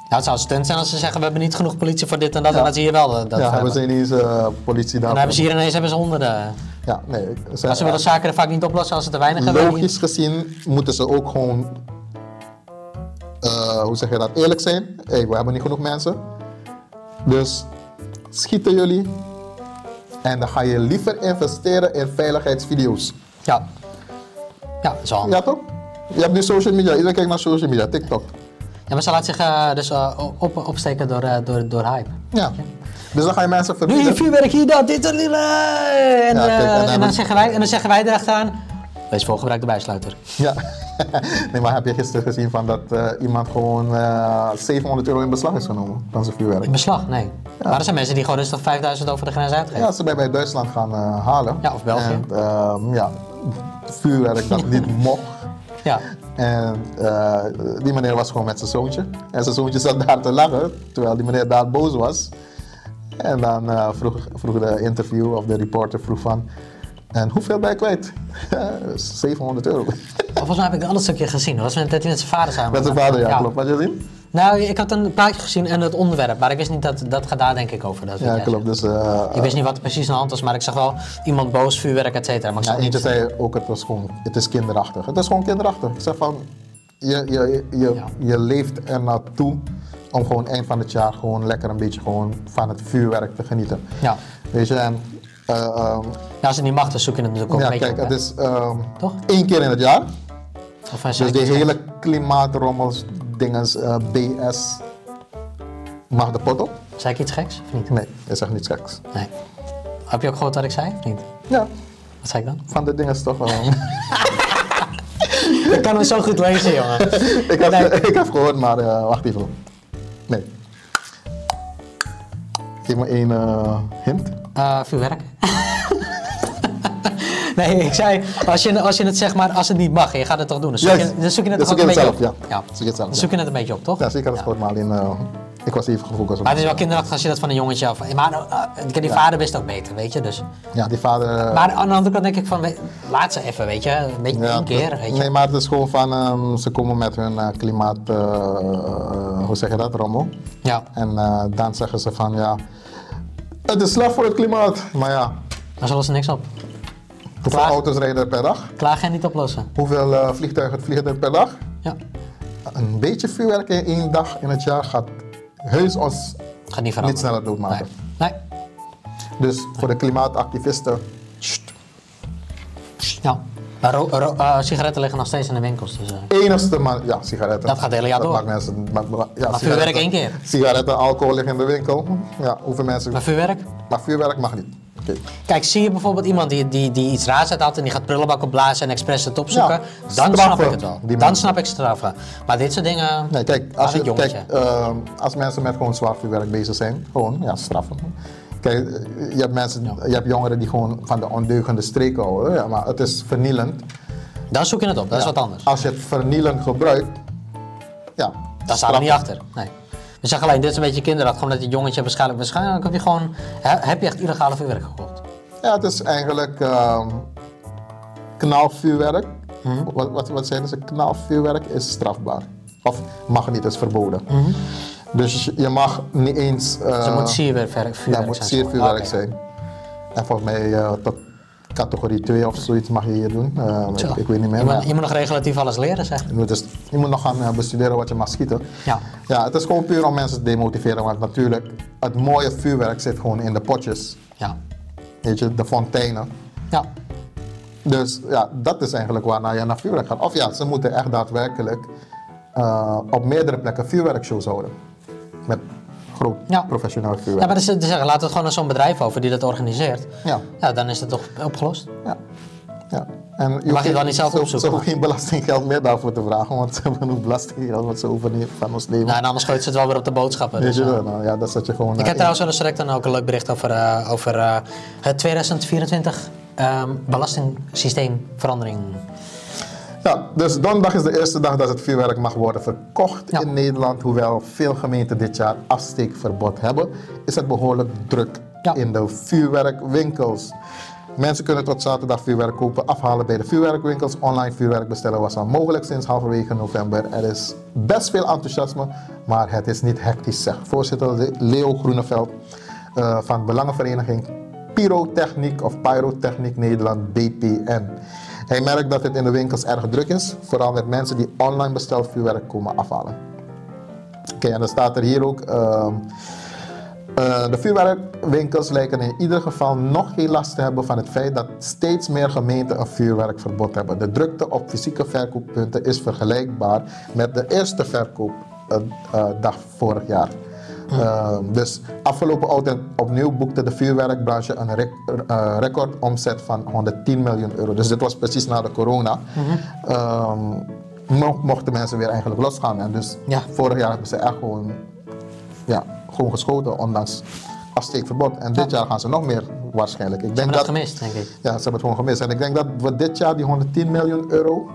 Nou, het zou stunt zijn als ze zeggen we hebben niet genoeg politie voor dit en dat. Ja. En dan zie je wel dat, dat ja, we hebben ze ineens eh, politie En daar. dan hebben ze hier ineens hebben ze honderden. Ja, nee. Ze, ze willen zaken er vaak niet oplossen als ze te weinig hebben. logisch gezien moeten ze ook gewoon, eh, hoe zeg je dat, eerlijk zijn. Hey, we hebben niet genoeg mensen. Dus schieten jullie. En dan ga je liever investeren in veiligheidsvideo's. Ja. Ja, handig. Ja, toch? Je hebt nu social media. Iedereen kijkt naar social media. TikTok. Ja, maar ze laat zich eh, dus eh, op, opsteken door, door, door hype. Ja. Dus dan ga je mensen Nu verbieden. hier vuurwerk, hier dat, dit en dit. eh, En, Ja, kijk, eh, en dan en, dan moet- zeggen wij, en dan zeggen wij erachteraan. Wees volgebruik de bijsluiter. Ja. nee, maar heb je gisteren gezien van dat eh, iemand gewoon eh 700 euro in beslag is genomen van zijn vuurwerk? In beslag, nee. Maar er zijn mensen die gewoon rustig 5000 over de grens uitgeven. Ja, ze bij, bij Duitsland gaan eh, halen. Ja, of België. En ehm, ja, vuurwerk dat niet mocht. Ja. En eh, die meneer was gewoon met zijn zoontje. En zijn zoontje zat daar te lachen, terwijl die meneer daar boos was. En dan eh, vroeg, vroeg de interview of de reporter vroeg van... En hoeveel ben je kwijt? 700 euro. Volgens mij heb ik een ander stukje gezien. Dat was met, dat hij met zijn vader samen Met zijn vader, ja, klopt. Wat je zien? Nou, ik had een plaatje gezien en het onderwerp, maar ik wist niet dat dat gaat daar denk ik over. Dat Ja, klopt. Dus, eh, Ik wist niet wat er precies aan de hand was, maar ik zag wel iemand boos, vuurwerk, et cetera. Maar ik ja, eentje niet. zei ook, het, was gewoon, het is kinderachtig. Het is gewoon kinderachtig. Ik zeg van, je, je, je, Ja. je leeft er naartoe om gewoon eind van het jaar gewoon lekker een beetje gewoon van het vuurwerk te genieten. Ja. Weet je, en eh, ehm, ja, als het niet mag, dan zoek je het natuurlijk ook ja, kijk, op, het is ehm, Toch? één keer in het jaar. Of Dus die hele klimaatrommels, dinges, eh, BS, mag de pot op? Zei ik iets geks of niet? Nee, is echt niet geks. Nee. Heb je ook gehoord wat ik zei of niet? Ja, Wat zei ik dan? van de dingen is toch wel. Ik kan het zo goed lezen, jongen. ik, heb, ik heb gehoord, maar eh, wacht even. Geef me één eh, hint. Eh, vuurwerk. nee, ik zei, als je, als je het zeg maar, als het niet mag je gaat het toch doen, dan zoek, je, dan zoek je het Dan zoek je het zelf, ja. Zoek je het zelf, Dan zoek je het een beetje op, toch? Ja, zeker dat gehoord, maar alleen. Eh, ik was even gefocust op. Maar het is wel kinderachtig als je dat van een jongetje af. Maar uh, die vader wist ook beter, weet je. Dus. Ja, die vader. eh, Maar aan de andere kant denk ik van, laat ze even, weet je. Een beetje ja, één keer, weet je. Nee, maar het is gewoon van. ehm, ze komen met hun eh, klimaat. eh, eh, hoe zeg je dat, rommel? Ja, En eh, dan zeggen ze van ja. Het is slecht voor het klimaat. Maar ja, daar zullen ze niks op. hoeveel auto's rijden er per dag? Klagen en niet oplossen. Hoeveel eh, vliegtuigen vliegen er per dag? Ja, Een beetje vuurwerk in één dag in het jaar gaat heus ons gaat niet sneller doodmaken. Nee. Dus voor de klimaatactivisten, sst, nee. Ja. Maar eh, sigaretten liggen nog steeds in de winkels. Dus, eh. enigste man, ja, sigaretten. Dat gaat het hele jaar dat door. Maakt mensen, maar, maar- ja, Maar vuurwerk één keer. Sigaretten, alcohol liggen in de winkel. Ja, hoeveel mensen. Maar vuurwerk? Maar vuurwerk mag niet. Kijk, zie je bijvoorbeeld iemand die, die, die iets raars uithaalt en die gaat prullenbak opblazen en expres het opzoeken, Ja, dan snap ik het wel. Dan snap ik straffen. Maar dit soort dingen, Nee, kijk, als je, jongetje. kijk ehm, als mensen met gewoon zwaar vuurwerk bezig zijn, gewoon ja, straffen. Kijk, eh, je hebt, mensen, je hebt jongeren die gewoon van de ondeugende streken houden, ja, maar het is vernielend. dan zoek je het op. Dat is wat anders. Als je het vernielend gebruikt, ja. Daar staan we niet achter. Nee. We zeggen alleen, dit is een beetje kinderachtig, omdat die jongetje waarschijnlijk, waarschijnlijk heb je gewoon, he- heb je echt illegale vuurwerk gekocht. Ja, het is eigenlijk ehm, knalvuurwerk. Mhm. Wat, wat, wat zeiden ze? Knalvuurwerk is strafbaar. Of mag niet, is verboden. Dus je- mag niet eens... eh, Mhm. Dus het moet siervuurwerk ja, vuurwerk het moet zijn. siervuurwerk Oké. zijn. En volgens mij eh, tot categorie 2 of zoiets mag je hier doen. Eh, ik, ik weet niet meer. Je maar moet, je moet nog relatief alles leren, zeg. je, moet dus, je moet nog gaan eh, bestuderen wat je mag schieten. Ja. Ja, het is gewoon puur om mensen te demotiveren. Want natuurlijk, het mooie vuurwerk zit gewoon in de potjes. Ja. Weet je, de fonteinen. Ja. Dus ja, dat is eigenlijk waarna je naar vuurwerk gaat. Of ja, ze moeten echt daadwerkelijk eh, op meerdere plekken vuurwerkshows houden. Met groot Ja. professioneel Ja, maar dus, dus zeggen, laat het gewoon aan zo'n bedrijf over die dat organiseert. Ja. Ja, dan is het toch opgelost. Ja. ja. En Mag je dan niet zelf ze- opzoeken, Ze hoeven geen belastinggeld meer daarvoor te vragen, want ze hebben genoeg belastinggeld wat ze overnemen van ons leven. Nou, en anders gooit ze het wel weer op de boodschappen. Dus, je eh. nou, ja, dat zet je gewoon... Ik heb trouwens wel eens direct dan ook een leuk bericht over, eh, over eh, het 2024 ehm belastingsysteemverandering. Ja, dus donderdag is de eerste dag dat het vuurwerk mag worden verkocht Ja. in Nederland. Hoewel veel gemeenten dit jaar afsteekverbod hebben, is het behoorlijk druk Ja. in de vuurwerkwinkels. Mensen kunnen tot zaterdag vuurwerk kopen, afhalen bij de vuurwerkwinkels. Online vuurwerk bestellen was al mogelijk sinds halverwege november. Er is best veel enthousiasme, maar het is niet hectisch, zegt voorzitter Leo Groeneveld eh, van Belangenvereniging Pyrotechniek of Pyrotechniek Nederland, BPN. Hij merkt dat het in de winkels erg druk is, vooral met mensen die online besteld vuurwerk komen afhalen. Oké, en dan staat er hier ook. ehm, eh, de vuurwerkwinkels lijken in ieder geval nog geen last te hebben van het feit dat steeds meer gemeenten een vuurwerkverbod hebben. De drukte op fysieke verkooppunten is vergelijkbaar met de eerste verkoopdag vorig jaar. Eh, dus afgelopen oud en opnieuw boekte de vuurwerkbranche een rec- eh, recordomzet van 110 miljoen euro. Dus dit was precies na de corona. Mo- mochten mensen weer eigenlijk losgaan. En dus Ja. vorig jaar hebben ze echt gewoon ja, gewoon geschoten, ondanks afsteekverbod. En dit jaar gaan ze nog meer waarschijnlijk. Ik denk heb dat dat, gemist, denk ik. ja, ze hebben het gewoon gemist. En ik denk dat we dit jaar die 110 miljoen euro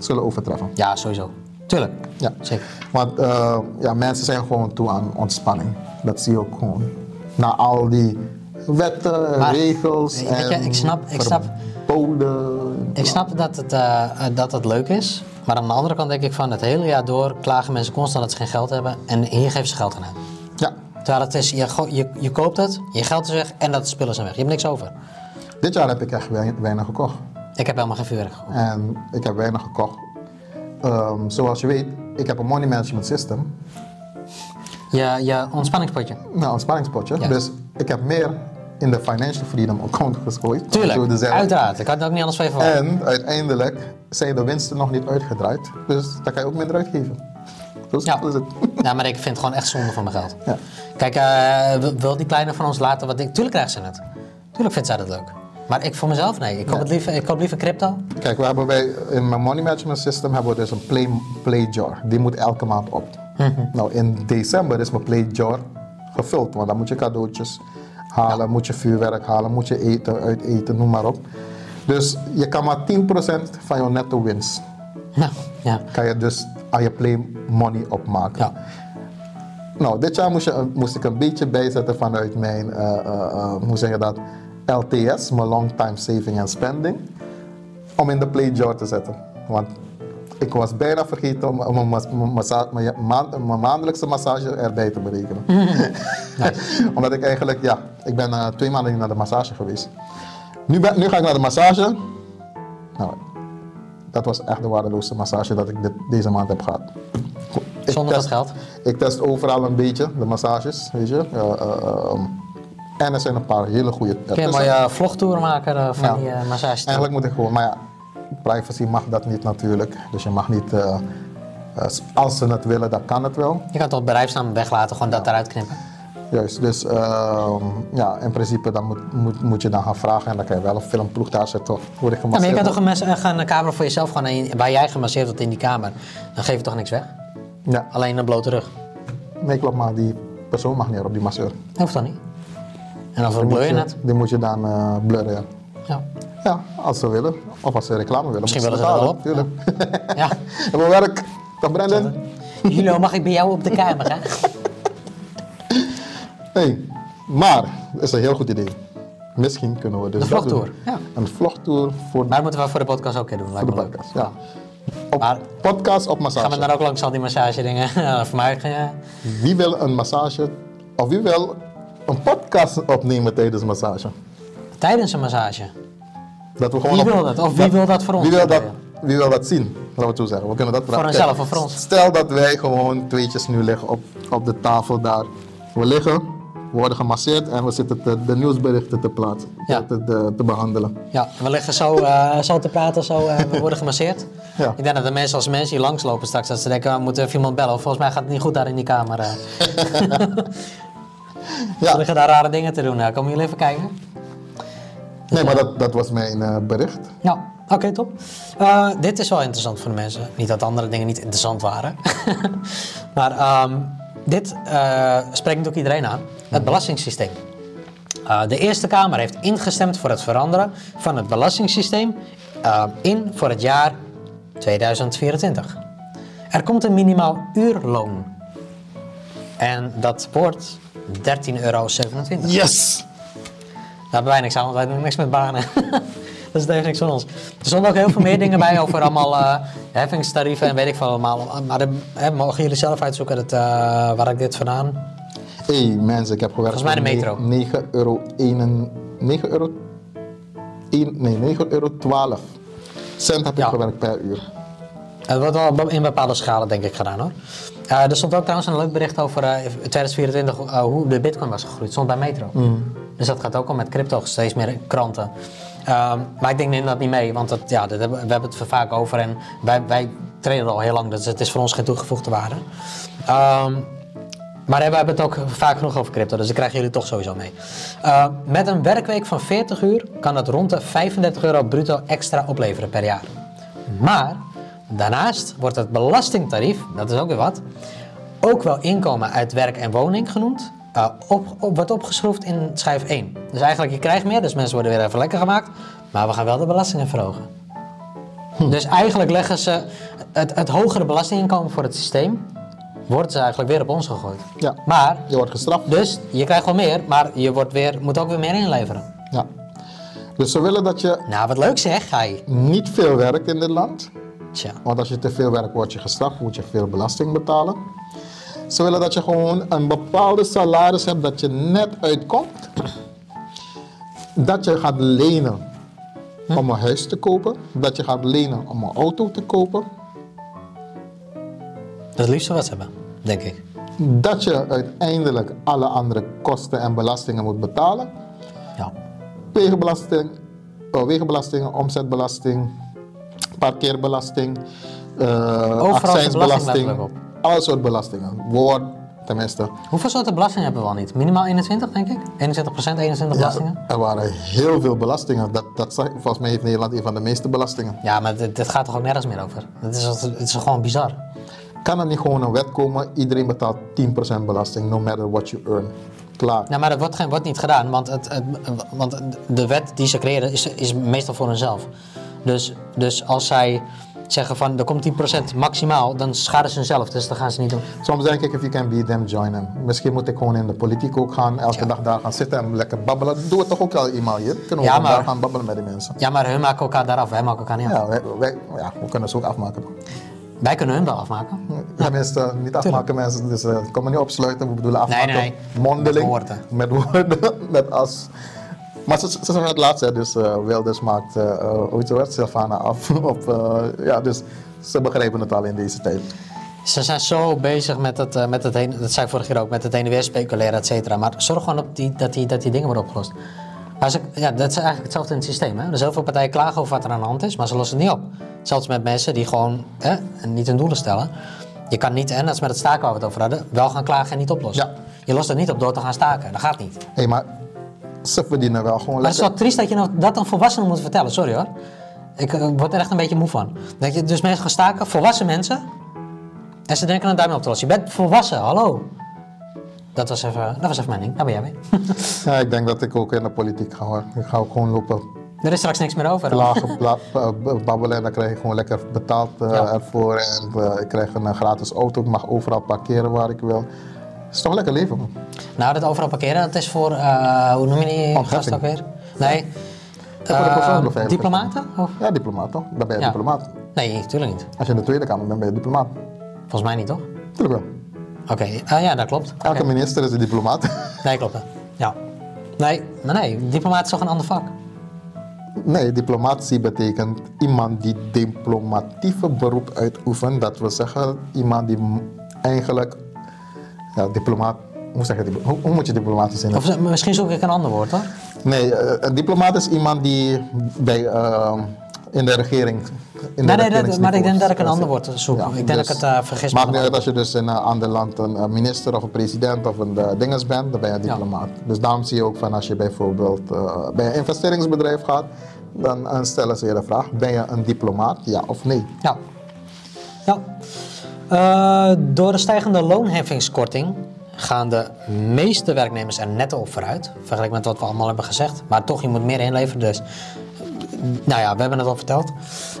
zullen overtreffen. Ja, sowieso. Tuurlijk. Ja. Zeker. Want eh, ja, mensen zijn gewoon toe aan ontspanning. Dat zie je ook gewoon. Na al die wetten, Maar, regels weet je, en ik snap- ik snap- verboden. Ik snap dat het, eh, eh, dat het leuk is. Maar aan de andere kant denk ik van het hele jaar door klagen mensen constant dat ze geen geld hebben. En hier geven ze geld aan uit. Ja, Terwijl het is, je, je, je koopt het, je geld is weg en dat spullen zijn weg. Je hebt niks over. dit jaar heb ik echt wei- weinig gekocht. Ik heb helemaal geen vuurwerk gekocht. En ik heb weinig gekocht. Ehm, zoals je weet, ik heb een money management system. Je, je ontspanningspotje. Nou, een spanningspotje. Ja. Dus ik heb meer in de financial freedom account gegooid. Tuurlijk, uiteraard. Ik had het ook niet anders van. En uiteindelijk zijn de winsten nog niet uitgedraaid. Dus daar kan je ook minder uitgeven. Zo Ja. is het. Ja, maar ik vind het gewoon echt zonde van mijn geld. Ja. Kijk, wil- wil die kleine van ons laten wat ik... Tuurlijk krijgt ze het. Tuurlijk vindt zij dat leuk. Maar ik voor mezelf, nee. Ik koop, het liever, ik koop liever crypto. Kijk, we hebben bij, in mijn money management system hebben we dus een play, play jar. Die moet elke maand op. Nou, in december is mijn play jar gevuld. Want dan moet je cadeautjes halen, moet je vuurwerk halen, moet je eten, uit eten, noem maar op. Dus je kan maar 10% van je netto winst Nou, ja. kan je dus aan je play money opmaken. Ja. Nou, dit jaar moest, je, moest ik een beetje bijzetten vanuit mijn, eh, eh, eh, hoe zeg je dat, LTS, mijn Long Time Saving and Spending, om in de play jar te zetten. Want ik was bijna vergeten om, mijn, massa- mijn, maand- mijn maandelijkse massage erbij te berekenen. Omdat ik eigenlijk, ja, ik ben eh, twee maanden niet naar de massage geweest. Nu, ben, nu ga ik naar de massage. Nou, dat was echt de waardeloosste massage dat ik dit, deze maand heb gehad. Ik Zonder dat geld. Ik test overal een beetje, de massages, weet je. Eh, eh, ehm, en er zijn een paar hele goede Kun je een mooie vlogtour maken eh, van Ja. die uh, massage? Eigenlijk moet ik gewoon, maar ja, privacy mag dat niet natuurlijk. Dus je mag niet, eh, eh, als ze het willen, dan kan het wel. Je kan toch bedrijfsnaam weglaten, gewoon dat eruit knippen. Juist, dus ehm, ja, in principe dan moet, moet, moet je dan gaan vragen en dan kan je wel een filmploeg daar zetten. Word ik Ja, maar je gemasseerd. kan toch een, mes- eh, gaan een camera voor jezelf gewoon in, waar jij gemasseerd wordt in die kamer. Dan geef je toch niks weg? Ja, Alleen een blote rug. nee klopt, maar die persoon mag niet op die masseur. Dat hoeft dan niet. En dan moet je het. die moet je dan eh, blurren, ja. Ja. Ja, als ze willen. Of als ze reclame willen. Misschien willen ze wel Tuurlijk. ja. Hebben we werk. Dag Brendan. Jullie, mag ik bij jou op de camera? Hey, maar, dat is een heel goed idee. Misschien kunnen we dus De dat vlogtour, ja. Een vlogtour voor, Maar dat moeten we voor de podcast ook een doen. voor de podcast. Ja. Op Maar- podcast op massage. Gaan we dan ook langs al die massage dingen? voor mij, ja. Wie wil een massage, of wie wil een podcast opnemen tijdens een massage? Tijdens een massage. Dat we gewoon Wie op- wil dat? Of wie wil dat voor ons? Wie wil dat, wie wil dat zien? Laten we zo zeggen. We kunnen dat vragen. onszelf of voor ons? Stel dat wij gewoon tweetjes nu liggen op, op de tafel daar. We liggen, we worden gemasseerd en we zitten te- de nieuwsberichten te plaatsen. Ja. Te, te, te behandelen. Ja, we liggen zo, eh, zo te praten, zo, eh, we worden gemasseerd. Ja. Ik denk dat de mensen als mensen hier langslopen straks, dat ze denken, we moeten even iemand bellen. Volgens mij gaat het niet goed daar in die kamer. Ja. Ze liggen daar rare dingen te doen. Nou, komen jullie even kijken? Nee, maar dat, dat was mijn eh, bericht. Ja, oké, top. Eh, dit is wel interessant voor de mensen. Niet dat andere dingen niet interessant waren. maar ehm, dit eh, spreekt natuurlijk iedereen aan. Het belastingssysteem. De Eerste Kamer heeft ingestemd voor het veranderen van het belastingssysteem in voor het jaar 2024. Er komt een minimaal uurloon. En dat wordt 13,27 euro. Yes! Daar hebben wij niks aan, want wij doen niks met banen. dat heeft niks van ons. Er stonden ook heel veel meer dingen bij over allemaal eh, heffingstarieven en weet ik veel allemaal. Maar mogen jullie zelf uitzoeken dat, eh, waar ik dit vandaan... Hé hey, mensen, ik heb gewerkt Volgens mij de metro. 9 euro 1, 9 euro, 1, nee 9 euro 12 cent heb ik Ja. gewerkt per uur. Het wordt wel in bepaalde schalen denk ik gedaan hoor. Eh, er stond ook trouwens een leuk bericht over eh, 2024, eh, hoe de bitcoin was gegroeid. stond bij Metro. Dus dat gaat ook al met crypto, steeds meer kranten. Ehm, maar ik denk neem dat niet mee, want dat, ja, dat hebben, we hebben het er vaak over en wij, wij trainen al heel lang, dus het is voor ons geen toegevoegde waarde. Ehm, maar we hebben het ook vaak genoeg over crypto, dus dat krijgen jullie toch sowieso mee. Eh, met een werkweek van 40 uur kan het rond de 35 euro bruto extra opleveren per jaar. Maar daarnaast wordt het belastingtarief, dat is ook weer wat, ook wel inkomen uit werk en woning genoemd, eh, op, op, wordt opgeschroefd in schijf 1. Dus eigenlijk, je krijgt meer, dus mensen worden weer even lekker gemaakt, maar we gaan wel de belastingen verhogen. Dus eigenlijk leggen ze het, het hogere belastinginkomen voor het systeem, wordt ze eigenlijk weer op ons gegooid. Ja. Maar, Je wordt gestraft. dus je krijgt wel meer, maar je wordt weer, moet ook weer meer inleveren. Ja. Dus ze willen dat je Nou, wat leuk zeg, hij. niet veel werkt in dit land, Tja. Want als je te veel werkt, word je gestraft, moet je veel belasting betalen. Ze willen dat je gewoon een bepaalde salaris hebt dat je net uitkomt. Dat je gaat lenen om een huis te kopen. Dat je gaat lenen om een auto te kopen. Dat is het liefste wat ze hebben, denk ik. Dat je uiteindelijk alle andere kosten en belastingen moet betalen. Ja. Wegenbelasting, oh, wegenbelasting, omzetbelasting, parkeerbelasting, eh accijnsbelasting, alle soort belastingen. Woord, tenminste. Hoeveel soorten belasting hebben we al niet? Minimaal 21, denk ik? 21% 21 belastingen? Ja, er waren heel veel belastingen. Dat, dat, volgens mij heeft Nederland een van de meeste belastingen. Ja, maar dit, dit gaat toch ook nergens meer over? Het is, het is gewoon bizar. Kan er niet gewoon een wet komen, iedereen betaalt 10% belasting, no matter what you earn. Klaar. Ja, maar dat wordt, geen, wordt niet gedaan, want, het, het- want de wet die ze creëren is, is meestal voor hunzelf. Dus, dus als zij zeggen van er komt 10% maximaal, dan schaden ze hunzelf, dus dat gaan ze niet doen. Soms denk ik, if you can beat them, join them. Misschien moet ik gewoon in de politiek ook gaan, elke Ja. dag daar gaan zitten en lekker babbelen. Doe het toch ook al eenmaal hier? Kunnen we Ja, gewoon maar- daar gaan babbelen met die mensen? Ja, maar hun maken elkaar daar af, wij maken elkaar niet af. Ja, wij, wij- ja, we kunnen ze ook afmaken. Wij kunnen hun wel afmaken. Tenminste, niet afmaken mensen, dus uh, kom me niet opsluiten, we bedoelen afmaken. Nee, nee, nee. Mondeling. Met woorden. Met woorden, met as. Maar ze, ze zeggen het laatste, dus uh, Wilders maakt, uh, hoe heet het, Sylvana af. op, uh, ja, dus ze begrijpen het al in deze tijd. Ze zijn zo bezig met het, eh, met het heen, dat zei ik vorige keer ook, met het heen en weer speculeren, et cetera. Maar zorg gewoon op die, dat, die, dat die dingen worden opgelost. Ze, ja, dat is eigenlijk hetzelfde in het systeem. Hè? Er zijn heel veel partijen klagen over wat er aan de hand is, maar ze lossen het niet op. Zelfs met mensen die gewoon hè, niet hun doelen stellen. Je kan niet, en dat is met het staken waar we het over hadden, wel gaan klagen en niet oplossen. Ja. Je lost het niet op door te gaan staken. Dat gaat niet. Hé, hey, maar ze verdienen wel gewoon Maar het is lekker. wel triest dat je nou dat aan volwassenen moet vertellen. Sorry hoor. Ik eh, word er echt een beetje moe van. Dat je dus mensen gaan staken, volwassen mensen. En ze denken een duim op te lossen. Je bent volwassen, hallo. Dat was even, dat was even mijn ding. Daar ben jij mee. Ja, ik denk dat ik ook in de politiek ga hoor. Ik ga ook gewoon lopen er is straks niks meer over. eh, babbelen en dan krijg ik gewoon lekker betaald eh, Ja. ervoor. En eh, ik krijg een gratis auto, ik mag overal parkeren waar ik wil. Het is toch lekker leven man. Nou, dat overal parkeren, dat is voor, eh, hoe noem je die Ontheffing. gast ook weer? Nee. voor de Eh, diplomaten? Of? Ja, diplomaat toch? Dan ben je Ja. diplomaat. Nee, natuurlijk niet. Als je in de Tweede Kamer bent, ben je diplomaat. Volgens mij niet, toch? Tuurlijk wel. Oké, ah, ja, dat klopt. Elke minister is een diplomaat. Nee, klopt. hè. Ja. Nee, maar nee, diplomaat is toch een ander vak? Nee, diplomatie betekent iemand die diplomatieve beroep uitoefent. Dat wil zeggen, iemand die eigenlijk, ja, diplomaat, hoe zeg je, diplo- hoe, hoe moet je diplomaat zien? Of misschien zoek ik een ander woord, hoor. Nee, eh, een diplomaat is iemand die bij, eh, in de regering. In Nee, de nee, dat, maar ik denk dat ik een ander eh, woord zoek. ja, ik denk dus dat ik het uh, vergis. Maakt niet uit als je dus in een ander land een eh, minister of een president of een dinges bent, dan ben je een Ja. diplomaat. Dus daarom zie je ook van als je bijvoorbeeld eh, bij een investeringsbedrijf gaat, dan eh, stellen ze je de vraag, ben je een diplomaat, ja of nee? Ja. ja. Eh, door de stijgende loonheffingskorting gaan de meeste werknemers er netto op vooruit. Vergeleken met wat we allemaal hebben gezegd. Maar toch, je moet meer inleveren. Dus, nou ja, we hebben het al verteld.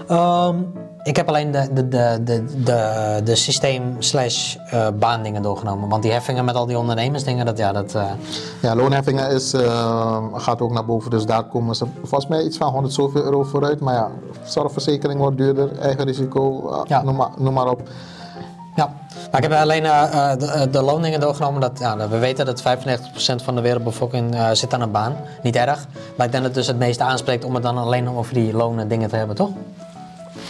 Ehm, ik heb alleen de, de, de, de, de, de systeem slash eh, baandingen doorgenomen. Want die heffingen met al die ondernemersdingen, dat ja, dat... eh, Ja, loonheffingen is, eh, gaat ook naar boven, dus daar komen ze volgens mij iets van 100 zoveel euro vooruit. Maar ja, zorgverzekering wordt duurder, eigen risico, Ja. noem, maar, noem maar op. Ja, maar ik heb alleen eh, eh, de, eh, de loondingen doorgenomen. Dat, ja, we weten dat 95% van de wereldbevolking zit aan een baan. Niet erg. Maar ik denk dat het dus het meeste aanspreekt om het dan alleen over die lonen dingen te hebben, toch?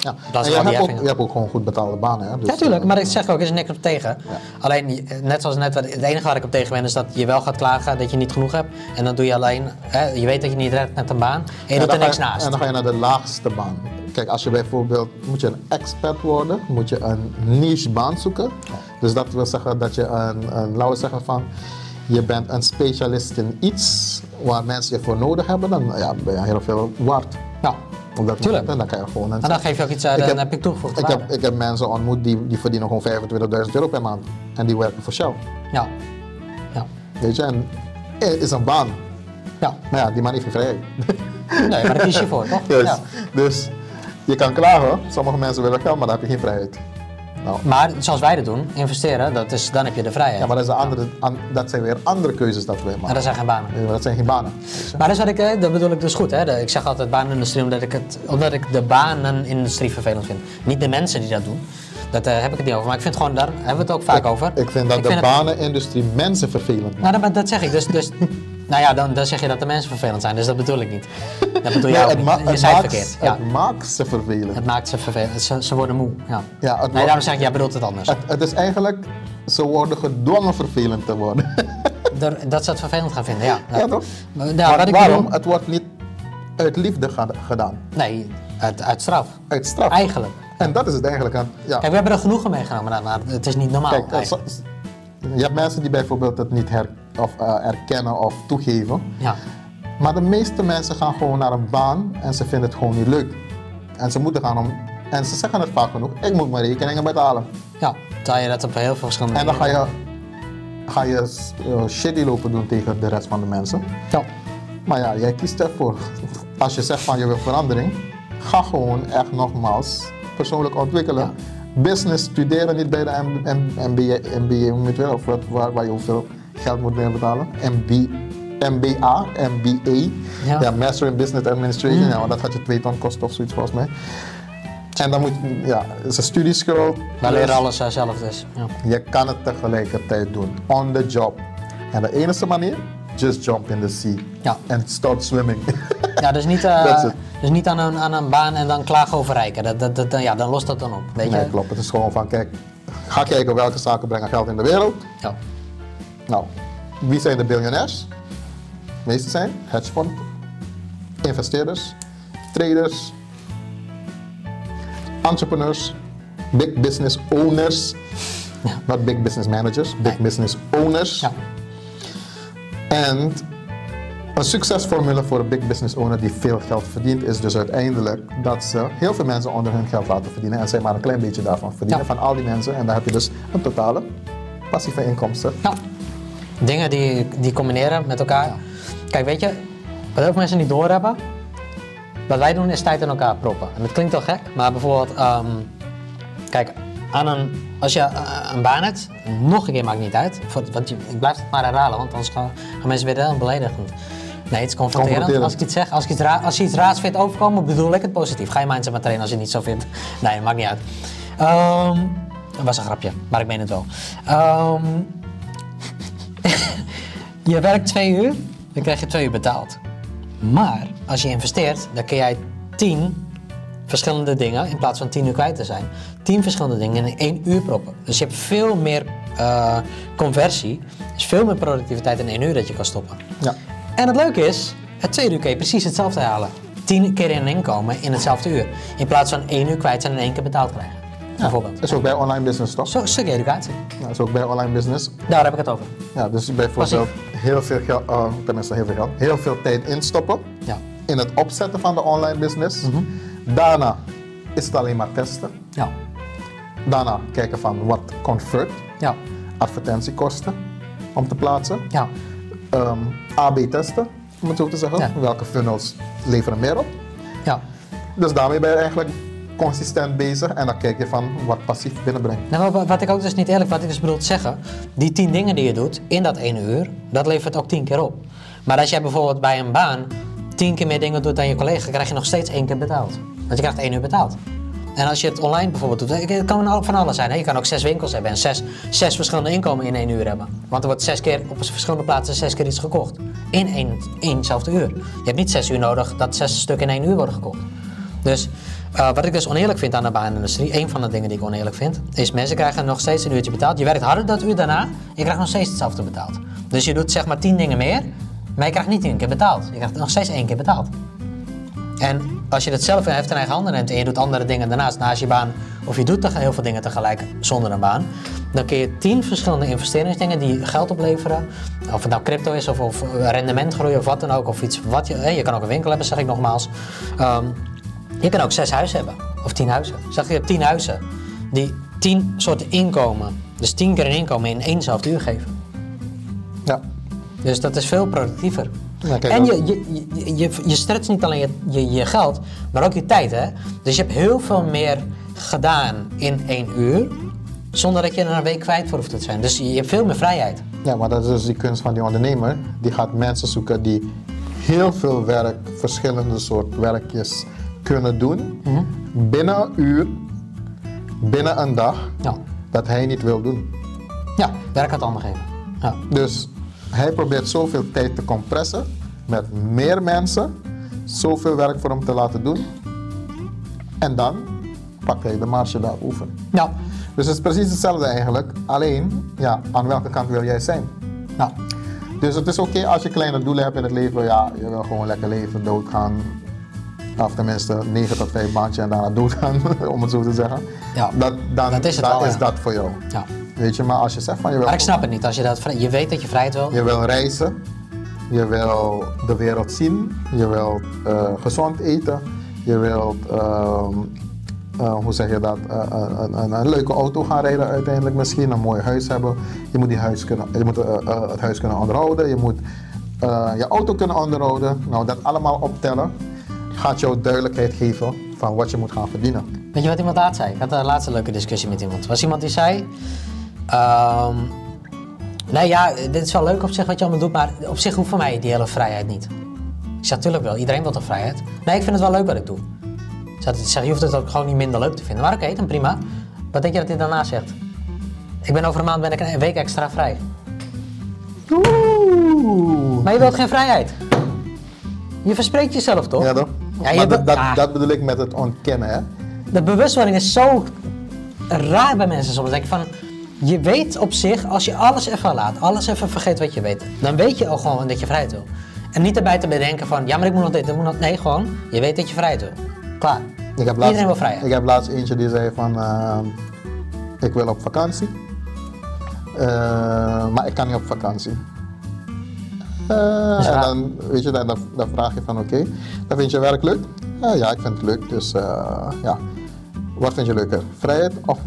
Ja. Dat is wel je, hebt ook, je hebt ook gewoon goed betaalde banen. Hè? Dus, ja, tuurlijk. Maar ik zeg ook, er is niks op tegen. Alleen, net zoals net, het enige waar ik op tegen ben, is dat je wel gaat klagen dat je niet genoeg hebt. En dan doe je alleen, hè, je weet dat je niet redt met een baan. En je doet er niks je- naast. En dan ga je naar de laagste baan. Kijk, als je bijvoorbeeld, moet je een expert worden, moet je een niche baan zoeken. Dus dat wil zeggen dat je een, een laten we zeggen van, je bent een specialist in iets waar mensen je voor nodig hebben, dan ja, ben je heel veel waard. Ja. Op dat Tuurlijk. moment. En dan kan je gewoon een, En dan geef je ook iets, uit, Ik dan heb- heb ik toegevoegd ik, waarde. heb, ik heb mensen ontmoet die, die verdienen gewoon 25.000 euro per maand. En die werken voor Shell. Ja. Ja. Weet je, en het is een baan. Ja. Maar ja, die man heeft geen vrijheid. Nee, maar daar kies je voor, toch? Ja. dus je kan klagen. Sommige mensen willen geld, maar dan heb je geen vrijheid. Nou. Maar zoals wij dat doen, investeren, dat is, dan heb je de vrijheid. Ja, maar dat, is een andere, an- dat zijn weer andere keuzes dat we maken. dat zijn geen banen. Ja, Dat zijn geen banen. Maar dat, is wat ik, eh, dat bedoel ik dus goed. Hè? De- Ik zeg altijd banenindustrie omdat ik, het, omdat ik de banenindustrie vervelend vind. Niet de mensen die dat doen. Dat eh, heb ik het niet over. Maar ik vind gewoon, daar hebben we het ook vaak over. Ik vind dat de banenindustrie mensen vervelend maakt. Nou, dat, dat zeg ik. Dus, dus, nou ja, dan, dan zeg je dat de mensen vervelend zijn. Dus dat bedoel ik niet. Dat bedoel jij ook niet. Je het zei het verkeerd. Ja. het maakt ze vervelend. Het maakt ze vervelend. Ze, ze worden moe. Ja. Ja, nee, wordt- daarom zeg ik, jij bedoelt het anders. Het, het is eigenlijk, ze worden gedwongen vervelend te worden. Door- dat ze het vervelend gaan vinden, ja. ja toch? Ja, Maar waarom? bedoel- Het wordt niet uit liefde gedaan, Nee, uit, uit straf. uit straf. Eigenlijk. En dat is het eigenlijk aan. Ja. Kijk, we hebben er genoegen meegenomen, maar het is niet normaal. Kijk, je hebt mensen die bijvoorbeeld het niet her, of, eh, erkennen of toegeven. ja. Maar de meeste mensen gaan gewoon naar een baan en ze vinden het gewoon niet leuk. En ze moeten gaan om. En ze zeggen het vaak genoeg: ik moet mijn rekeningen betalen. ja, terwijl je dat op heel veel verschillende En dan ga je, ga je eh, shitty lopen doen tegen de rest van de mensen. Ja. Maar ja, jij kiest ervoor. Als je zegt van je wil verandering, ga gewoon echt nogmaals persoonlijk ontwikkelen. Business studeren niet bij de MBA, MBA wel, of wat, waar, waar je hoeveel geld moet mee betalen. MB, MBA, MBA, Ja. ja. Master in Business Administration, ja, want dat gaat je twee ton kosten of zoiets volgens mij. En dan moet je, ja, is een studieschuld. Dus leren alles zelf dus. Ja. Je kan het tegelijkertijd doen, on the job. En de enige manier, just jump in the sea. Ja. And start swimming. Ja, dus niet, eh, dus niet aan, een, aan een baan en dan klagen over rijken. Dat, dat, dat, ja, dan lost dat dan op. Weet je? Nee, klopt. Het is gewoon van, kijk, ga kijken welke zaken brengen geld in de wereld. Ja. Nou, wie zijn de biljonairs? De meeste zijn hedgefond, investeerders, traders, entrepreneurs, big business owners. Not big business managers, big business owners. Ja. En een succesformule voor een big business owner die veel geld verdient, is dus uiteindelijk dat ze heel veel mensen onder hun geld laten verdienen en zij maar een klein beetje daarvan verdienen, Ja. van al die mensen. En dan heb je dus een totale passieve inkomsten. Ja. Dingen die, die combineren met elkaar. Kijk, weet je, wat heel veel mensen niet doorhebben, wat wij doen is tijd in elkaar proppen. En dat klinkt wel gek, maar bijvoorbeeld, ehm, kijk, aan een, als je eh, een baan hebt, nog een keer maakt niet uit. Voor- Want je, ik blijf het maar herhalen, want anders gaan, gaan mensen weer heel beledigend. Nee, het is confronterend. Confronterend. Als ik iets zeg, als, ik iets ra- als je iets raars vindt overkomen, bedoel ik het positief. Ga je mindset maar trainen als je het niet zo vindt. Nee, maakt niet uit. Ehm, dat was een grapje, maar ik meen het wel. Ehm, je werkt twee uur, dan krijg je twee uur betaald. Maar als je investeert, dan kun jij tien verschillende dingen, in plaats van tien uur kwijt te zijn, tien verschillende dingen in één uur proppen. Dus je hebt veel meer eh, conversie, dus veel meer productiviteit in één uur dat je kan stoppen. Ja. En het leuke is, het tweede uur kun je precies hetzelfde halen. Tien keer in inkomen in hetzelfde uur. In plaats van één uur kwijt zijn en één keer betaald krijgen. Bijvoorbeeld. Dat is ook bij online business toch? Zo, een stukje educatie. Ja, dat is ook bij online business. Daar heb ik het over. Ja, dus bijvoorbeeld heel veel geld, eh, tenminste heel veel geld, heel veel tijd instoppen Ja. in het opzetten van de online business. Daarna is het alleen maar testen. Ja. Daarna kijken van wat convert, Ja. advertentiekosten om te plaatsen. Ja. Ehm, AB testen, om het zo te zeggen. Ja. Welke funnels leveren meer op. Ja. Dus daarmee ben je eigenlijk consistent bezig en dan kijk je van wat passief binnenbrengt. Nou, wat, ik ook dus niet eerlijk, wat ik dus bedoel te zeggen, die tien dingen die je doet in dat ene uur, dat levert ook tien keer op. Maar als jij bijvoorbeeld bij een baan tien keer meer dingen doet dan je collega, krijg je nog steeds één keer betaald. Want je krijgt één uur betaald. En als je het online bijvoorbeeld doet, het kan van alles zijn. Hè? Je kan ook zes winkels hebben en zes, zes verschillende inkomen in één uur hebben. Want er wordt zes keer op verschillende plaatsen zes keer iets gekocht. In één, éénzelfde uur. Je hebt niet zes uur nodig dat zes stukken in één uur worden gekocht. Dus eh, wat ik dus oneerlijk vind aan de baanindustrie, een van de dingen die ik oneerlijk vind, is mensen krijgen nog steeds een uurtje betaald. Je werkt harder dat uur daarna, je krijgt nog steeds hetzelfde betaald. Dus je doet zeg maar tien dingen meer, maar je krijgt niet tien keer betaald. Je krijgt nog steeds één keer betaald. En als je het zelf in eigen handen neemt en je doet andere dingen daarnaast, naast je baan, of je doet heel veel dingen tegelijk zonder een baan, dan kun je tien verschillende investeringsdingen die geld opleveren, of het nou crypto is of, of rendement groeien of wat dan ook, of iets wat je, hè, je kan ook een winkel hebben, zeg ik nogmaals. Ehm, je kan ook zes huizen hebben, of tien huizen. Zeg je hebt tien huizen die tien soorten inkomen, dus tien keer een inkomen in éénzelfde uur geven. Ja. Dus dat is veel productiever. Ja, en je, je, je, je, je stretcht niet alleen je, je, je geld, maar ook je tijd. Hè? Dus je hebt heel veel meer gedaan in één uur Zonder dat je er een week kwijt voor hoeft te zijn. Dus je hebt veel meer vrijheid. Ja, maar dat is dus die kunst van die ondernemer. Die gaat mensen zoeken die heel veel werk, verschillende soort werkjes kunnen doen. Mhm. Binnen een uur, binnen een dag, Ja, dat hij niet wil doen. ja werk aan het ander geven. Ja. Dus hij probeert zoveel tijd te compressen met meer mensen, zoveel werk voor hem te laten doen. En dan pakt hij de marge daarover. Ja. Dus het is precies hetzelfde eigenlijk, alleen ja, aan welke kant wil jij zijn? ja. Dus het is oké als je kleine doelen hebt in het leven, ja, je wil gewoon lekker leven, doodgaan. Of tenminste 9 tot 5 baantje en daarna doodgaan, om het zo te zeggen. Ja, dat, dan, dat is het dan wel, is ja. dat voor jou. ja. Weet je, maar als je zegt van je wil, Maar ik snap het niet. Als je, dat, je weet dat je vrijheid wil. je wil reizen, je wil de wereld zien, je wilt eh, gezond eten, je wilt, ehm, eh, hoe zeg je dat, Eh, een, een, een leuke auto gaan rijden uiteindelijk misschien, een mooi huis hebben. Je moet, die huis kunnen, je moet het huis kunnen onderhouden, je moet je auto kunnen onderhouden. Nou, dat allemaal optellen gaat jou duidelijkheid geven van wat je moet gaan verdienen. Weet je wat iemand laatst zei? Ik had een laatste leuke discussie met iemand. Er was iemand die zei... ehm, nee, ja, dit is wel leuk op zich wat je allemaal doet, maar op zich hoeft voor mij die hele vrijheid niet. Ik zeg, natuurlijk wel, iedereen wil toch vrijheid? Nee, ik vind het wel leuk wat ik doe. Ik zeg, ik zeg, je hoeft het ook gewoon niet minder leuk te vinden. Maar oké, dan prima. Wat denk je dat hij daarna zegt? Ik ben over een maand ben ik een week extra vrij. Oeh. Maar je wilt geen vrijheid. Je verspreekt jezelf toch? Ja, toch? Ja, maar dat, dat, Ah. dat bedoel ik met het ontkennen, hè? De bewustwording is zo raar bij mensen soms. Denk ik van, je weet op zich, als je alles even laat, alles even vergeet wat je weet, dan weet je al gewoon dat je vrijheid wil. En niet erbij te bedenken van, ja maar ik moet nog dit, ik moet nog... Nee, gewoon, je weet dat je vrijheid wil. Klaar. Ik heb Iedereen wil vrijheid. Ik heb laatst eentje die zei van, eh, ik wil op vakantie, Eh, maar ik kan niet op vakantie. Eh, Dus en dan, weet je, dan, vraag je van, oké, dan vind je werk leuk? "Eh, ja, ik vind het leuk, dus eh, ja. Wat vind je leuker, vrijheid of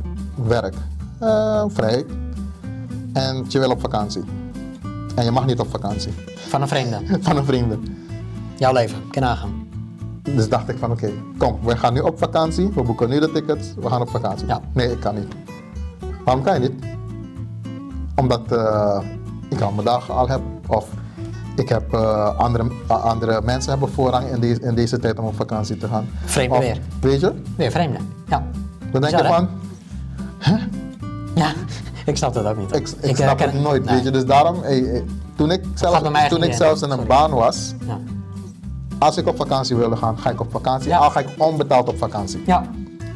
werk? "Eh, vrijheid. En je wil op vakantie. En je mag niet op vakantie. Van een vreemde. Van een vrienden. Jouw leven, nagaan. Dus dacht ik van oké, kom, we gaan nu op vakantie, we boeken nu de tickets, we gaan op vakantie. Ja. Nee, ik kan niet. Waarom kan je niet? Omdat ik al mijn dagen al heb. Of ik heb eh, andere, a- andere mensen hebben voorrang in, deze in deze tijd om op vakantie te gaan. Vreemde weer. Weet je? Weer vreemde. Ja. Dan denk Bizar, je hè? van, Ja, ik snap dat ook niet. ik, ik eh, snap het nooit, nee. weet je. Dus daarom, eh, eh, toen ik mij toen ik zelfs in een baan was, Ja. als ik op vakantie wilde gaan, ga ik op vakantie. Ja. Al ga ik onbetaald op vakantie. ja.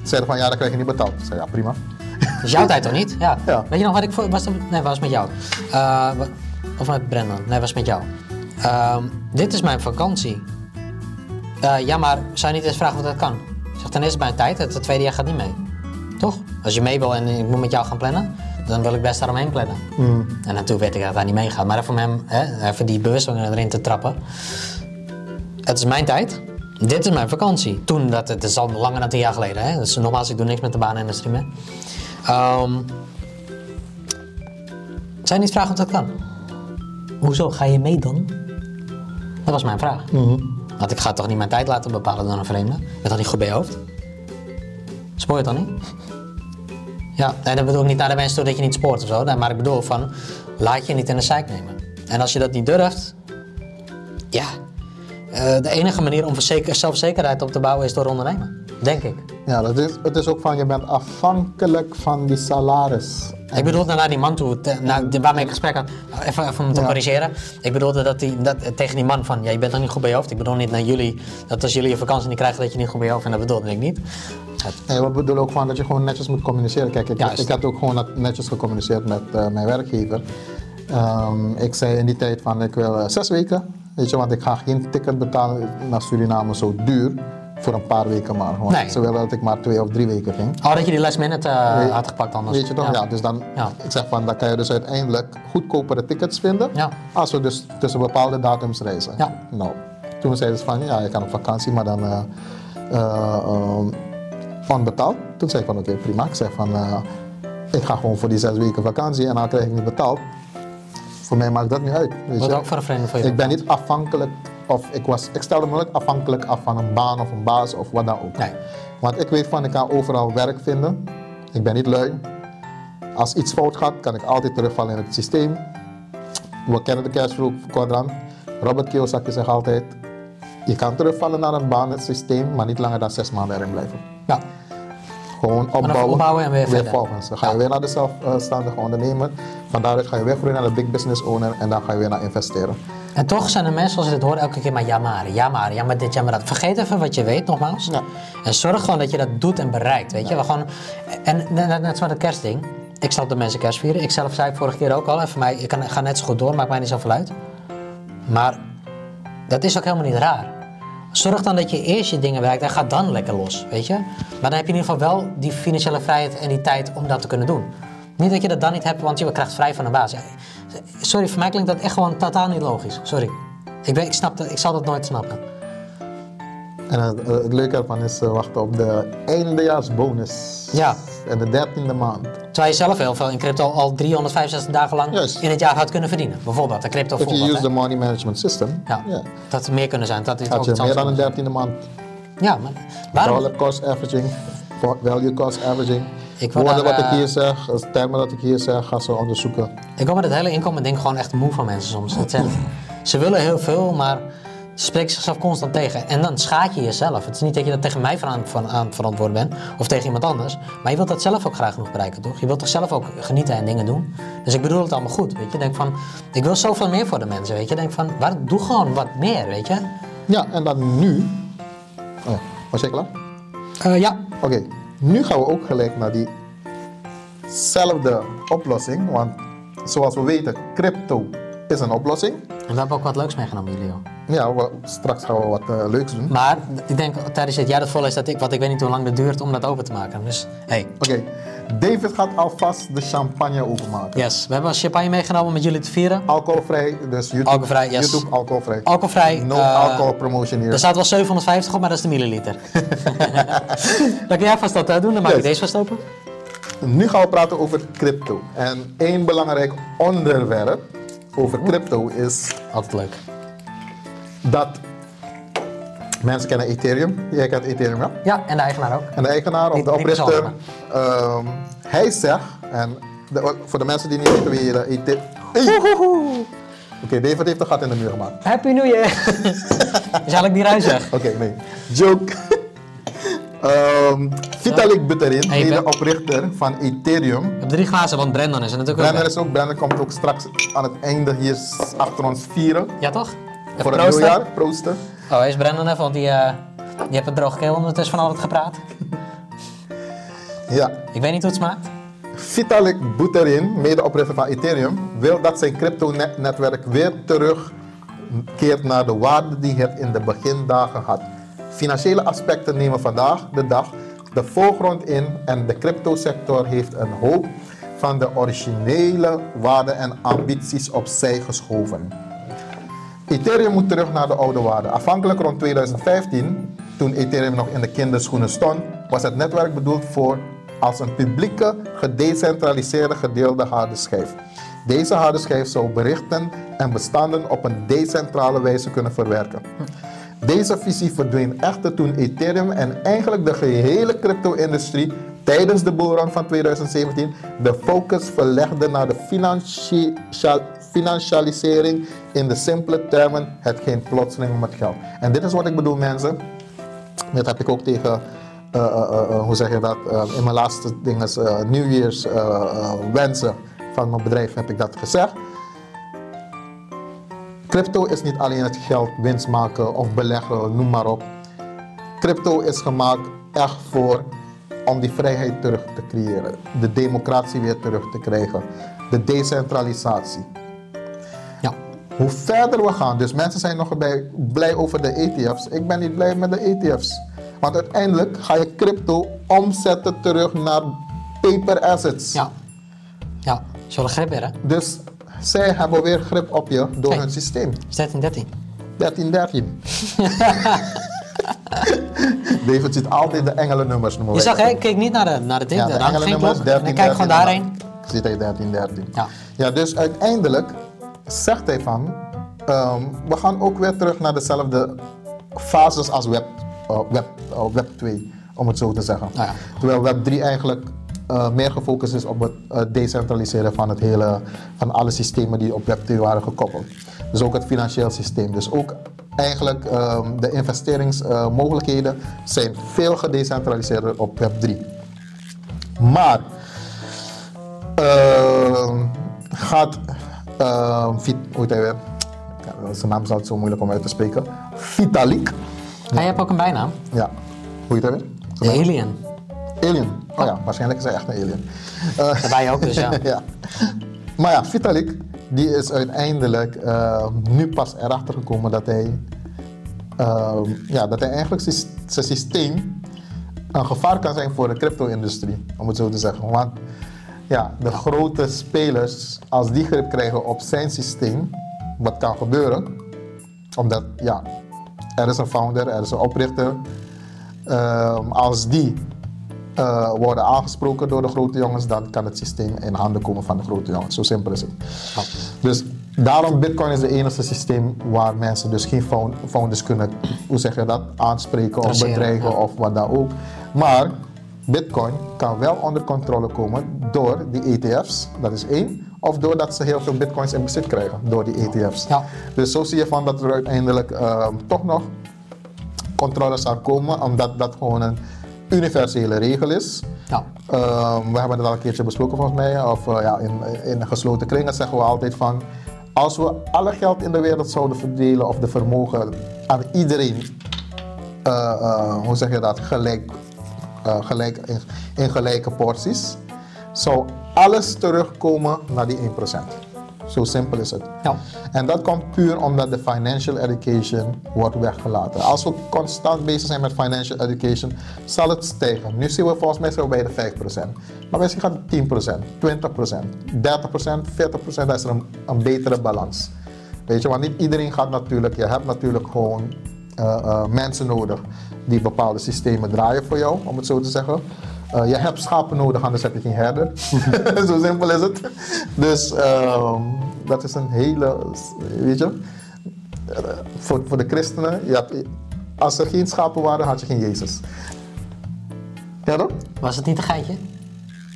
Zeiden van ja, dan krijg je niet betaald. Ik zei ja, prima. Dat is jouw tijd toch niet? Ja. Ja. Weet je nog wat ik voor... Was nee, was met jou. Eh, of met Brendan. Nee, was met jou. Ehm, dit is mijn vakantie. Eh, ja, maar zou je niet eens vragen of dat kan? Zeg, dan is het mijn tijd. Het tweede jaar gaat niet mee. Toch? Als je mee wil en ik moet met jou gaan plannen, dan wil ik best daaromheen plannen. En natuurlijk weet ik dat hij niet meegaat. Maar even hem, hè, even die bewustwording erin te trappen. Het is mijn tijd. Dit is mijn vakantie. Toen, dat, het is al langer dan tien jaar geleden. Hè? Dus nogmaals, ik doe niks met de baanindustrie meer. Zou je niet vragen of dat kan? Hoezo? Ga je mee dan? Dat was mijn vraag. Want ik ga toch niet mijn tijd laten bepalen door een vreemde? Toch niet goed bij je hoofd? Spoor je het dan niet? Ja, en dat bedoel ik niet naar de mensen toe dat je niet spoort of zo. Nee, maar ik bedoel van, laat je niet in de zeik nemen. En als je dat niet durft, ja, eh, de enige manier om zelfzekerheid op te bouwen is door ondernemen. Denk ik. Ja, dat is, het is ook van je bent afhankelijk van die salaris. Ik bedoelde naar die man toe, te- naar, de- waarmee ik gesprek had, even, even om te Ja. corrigeren. Ik bedoelde dat die, dat, tegen die man van, ja, je bent dan niet goed bij je hoofd. Ik bedoel niet naar jullie, dat als jullie je vakantie niet krijgen, dat je niet goed bij je hoofd bent. Dat bedoelde ik niet. Het- Nee, we bedoelen ook van dat je gewoon netjes moet communiceren. Kijk, ik, Juist. ik had ook gewoon net- netjes gecommuniceerd met eh, mijn werkgever. Ehm, ik zei in die tijd van ik wil eh, zes weken, weet je, want ik ga geen ticket betalen naar Suriname zo duur voor een paar weken maar. Want Nee. ze dat ik maar twee of drie weken ging. Oh, dat je die last minute eh, had gepakt anders. Weet je toch? Ja. dus dan, Ja. ik zeg van, dan kan je dus uiteindelijk goedkopere tickets vinden. Ja. Als we dus tussen bepaalde datums reizen. Ja. Nou, toen zeiden ze van, ja, je kan op vakantie, maar dan eh eh, ehm, onbetaald. Toen zei ik van, oké, prima. Ik zeg van, ik ga gewoon voor die zes weken vakantie en dan krijg ik niet betaald. Voor mij maakt dat niet uit. Weet Wat je? ook voor een vreemde voor je. Ik ben niet afhankelijk, of ik, was, ik stelde me nooit afhankelijk af van een baan of een baas of wat dan ook. Nee. Want ik weet van, ik kan overal werk vinden. Ik ben niet lui. als iets fout gaat, kan ik altijd terugvallen in het systeem. We kennen de cashflow kwadrant. Robert Kiyosaki zegt altijd, je kan terugvallen naar een baan, het systeem, maar niet langer dan zes maanden erin blijven. Ja. Gewoon opbouwen, opbouwen en weer volgens. Dan ga je Ja. weer naar de zelfstandige ondernemer. Van daaruit ga je weer groeien naar de big business owner en dan ga je weer naar investeren. En toch zijn er mensen, als ze dit horen, elke keer maar ja maar, ja maar, ja maar dit, ja maar dat. Vergeet even wat je weet, nogmaals. Ja. En zorg gewoon dat je dat doet en bereikt, weet je. We gewoon, en net, net, zoals het kerstding. Ik snap dat mensen kerst vieren. Ik zelf zei het vorige keer ook al. En voor mij, ik kan, ga net zo goed door, maakt mij niet zoveel uit. Maar dat is ook helemaal niet raar. Zorg dan dat je eerst je dingen bereikt en ga dan lekker los, weet je. Maar dan heb je in ieder geval wel die financiële vrijheid en die tijd om dat te kunnen doen. Niet dat je dat dan niet hebt, want je krijgt vrij van een baas. Sorry, voor mij klinkt dat echt gewoon totaal niet logisch. Sorry. Ik, ik, snap dat, ik zal dat nooit snappen. En het, het leuke ervan is eh, wachten op de eindejaarsbonus. Ja. En de dertiende maand. Terwijl je zelf heel veel in crypto al 365 dagen lang Juist. in het jaar had kunnen verdienen. Bijvoorbeeld, een crypto If you voorbeeld. use the money management system, Ja. ja, Dat er meer kunnen zijn. Dat is ook had je meer dan een dertiende maand. Ja, maar waarom? Dollar cost averaging, value cost averaging. Ik wil Woorden daar, wat ik eh, hier zeg, termen dat ik hier zeg, ga ze onderzoeken. Ik kom met het hele inkomen ding gewoon echt moe van mensen soms. Zijn- ze willen heel veel, maar ze spreken zichzelf constant tegen. En dan schaad je jezelf. Het is niet dat je dat tegen mij van aan, van aan verantwoorden bent of tegen iemand anders. Maar je wilt dat zelf ook graag genoeg bereiken, toch? Je wilt toch zelf ook genieten en dingen doen. Dus ik bedoel het allemaal goed, weet je. Denk van, ik wil zoveel meer voor de mensen, weet je. Denk van, waar, doe gewoon wat meer, weet je. Ja, en dan nu. Oh ja, was jij klaar? Eh, ja. Oké, nu gaan we ook gelijk naar diezelfde oplossing. Want zoals we weten, crypto is een oplossing. En we hebben ook wat leuks meegenomen, jullie, joh. Ja, we- straks gaan we wat eh, leuks doen. Maar ik denk tijdens het jaar dat vol is dat ik, want ik weet niet hoe lang het duurt om dat open te maken. Dus, hey. Oké, David gaat alvast de champagne openmaken. Yes, we hebben champagne meegenomen met jullie te vieren. Alcoholvrij, dus YouTube, Alcoholvrij, yes. YouTube alcoholvrij. Alcoholvrij. No eh, alcohol promotion hier. Er staat wel 750 op, maar dat is de milliliter. dan kun jij vast dat eh, doen, dan maak ik deze vast open. Nu gaan we praten over crypto. En één belangrijk onderwerp over crypto is Altijd leuk. dat mensen kennen Ethereum. Jij kent Ethereum, ja? Ja, en de eigenaar ook. En de eigenaar of de oprichter, ehm, hij zegt, en de- voor de mensen die niet weten wie de Ethereum... Oké, David heeft een gat in de muur gemaakt. Happy New Year! is eigenlijk die ruizig. Oké, nee. Joke. Ehm, Vitalik Buterin, Hey, Ben. mede-oprichter van Ethereum. We hebben drie glazen, want Brandon is er natuurlijk ook Brandon bij. is ook, Brandon komt ook straks aan het einde hier achter ons vieren. Ja, toch? Even voor het nieuwjaar, proosten. Oh, is Brandon even, want die, eh, die heeft een droge keel ondertussen van al het gepraat. Ja. Ik weet niet hoe het smaakt. Vitalik Buterin, mede-oprichter van Ethereum, wil dat zijn crypto-netwerk weer terugkeert naar de waarde die het in de begindagen had. Financiële aspecten nemen vandaag de dag de voorgrond in en de cryptosector heeft een hoop van de originele waarden en ambities opzij geschoven. Ethereum moet terug naar de oude waarde. Afhankelijk rond 2015, toen Ethereum nog in de kinderschoenen stond, was het netwerk bedoeld voor als een publieke, gedecentraliseerde gedeelde harde schijf. Deze harde schijf zou berichten en bestanden op een decentrale wijze kunnen verwerken. Deze visie verdween echter toen Ethereum en eigenlijk de gehele crypto-industrie tijdens de bullrun van 2017 de focus verlegde naar de financiële financialisering in de simpele termen hetgeen plotseling met geld. En dit is wat ik bedoel mensen. Dat heb ik ook tegen, eh, eh, eh, hoe zeg je dat, in mijn laatste dingen, uh, New Year's eh, eh, wensen van mijn bedrijf heb ik dat gezegd. Crypto is niet alleen het geld winst maken of beleggen, noem maar op. Crypto is gemaakt echt voor om die vrijheid terug te creëren, de democratie weer terug te krijgen, de decentralisatie. Hoe verder we gaan, dus mensen zijn nog bij, blij over de ETF's. Ik ben niet blij met de ETF's. Want uiteindelijk ga je crypto omzetten terug naar paper assets. Ja. Ja, zullen grip weer, hè? Dus zij hebben weer grip op je door Hey. hun systeem. 13, 13. 13, 13. David ziet altijd de engelennummers noemen Je zag, hè? Ik keek niet naar de, naar de ding. Ja, de engelennummers, klok. En 13, ik kijk gewoon 13, daarheen. Ziet hij 13, 13. Ja. Ja, dus uiteindelijk zegt hij van, ehm, we gaan ook weer terug naar dezelfde fases als Web, eh, web, eh, web 2, om het zo te zeggen. Ja. Terwijl Web 3 eigenlijk eh, meer gefocust is op het decentraliseren van, het hele, van alle systemen die op Web2 waren gekoppeld. Dus ook het financieel systeem. Dus ook eigenlijk ehm, de investeringsmogelijkheden zijn veel gedecentraliseerder op Web3. Maar ehm, gaat ehm, Vit- hoe heet hij weer? Ja, zijn naam is altijd zo moeilijk om uit te spreken. Vitalik. Hij hebt ook een bijnaam. Ja, hoe heet hij weer? Alien. Alien. Oh ja, waarschijnlijk is hij echt een alien. Daarbij ook, dus ja. ja. Maar ja, Vitalik, die is uiteindelijk eh, nu pas erachter gekomen dat hij, eh, ja, dat hij eigenlijk zijn zijn systeem een gevaar kan zijn voor de crypto-industrie, om het zo te zeggen. Want ja, de grote spelers, als die grip krijgen op zijn systeem, wat kan gebeuren, omdat ja, er is een founder, er is een oprichter. Ehm, als die eh, worden aangesproken door de grote jongens, dan kan het systeem in handen komen van de grote jongens. Zo simpel is het. Dus daarom Bitcoin is het enige systeem waar mensen dus geen found- founders kunnen, hoe zeg je dat, aanspreken of bedreigen ja. of wat dan ook. Maar Bitcoin kan wel onder controle komen door die ETF's, dat is één. Of doordat ze heel veel bitcoins in bezit krijgen door die ETF's. Ja. Dus zo zie je van dat er uiteindelijk ehm, toch nog controle zal komen, omdat dat gewoon een universele regel is. Ja. Ehm, we hebben het al een keertje besproken volgens mij, of eh, ja, in, in gesloten kringen zeggen we altijd van, als we alle geld in de wereld zouden verdelen of de vermogen aan iedereen, eh, hoe zeg je dat, gelijk, gelijk in, in gelijke porties, zou alles terugkomen naar die 1%. Zo simpel is het. Ja. En dat komt puur omdat de financial education wordt weggelaten. Als we constant bezig zijn met financial education, zal het stijgen. Nu zien we volgens mij zo bij de 5%. Maar misschien gaat het 10%, 20%, 30%, 40%. Dat is er een, een betere balans. Weet je, want niet iedereen gaat natuurlijk, je hebt natuurlijk gewoon eh, eh, mensen nodig die bepaalde systemen draaien voor jou, om het zo te zeggen. Eh, je hebt schapen nodig, anders heb je geen herder. zo simpel is het. Dus ehm, dat is een hele, weet je, eh, voor, voor de christenen, je hebt, als er geen schapen waren, had je geen Jezus. Ja dan? Was het niet een geitje?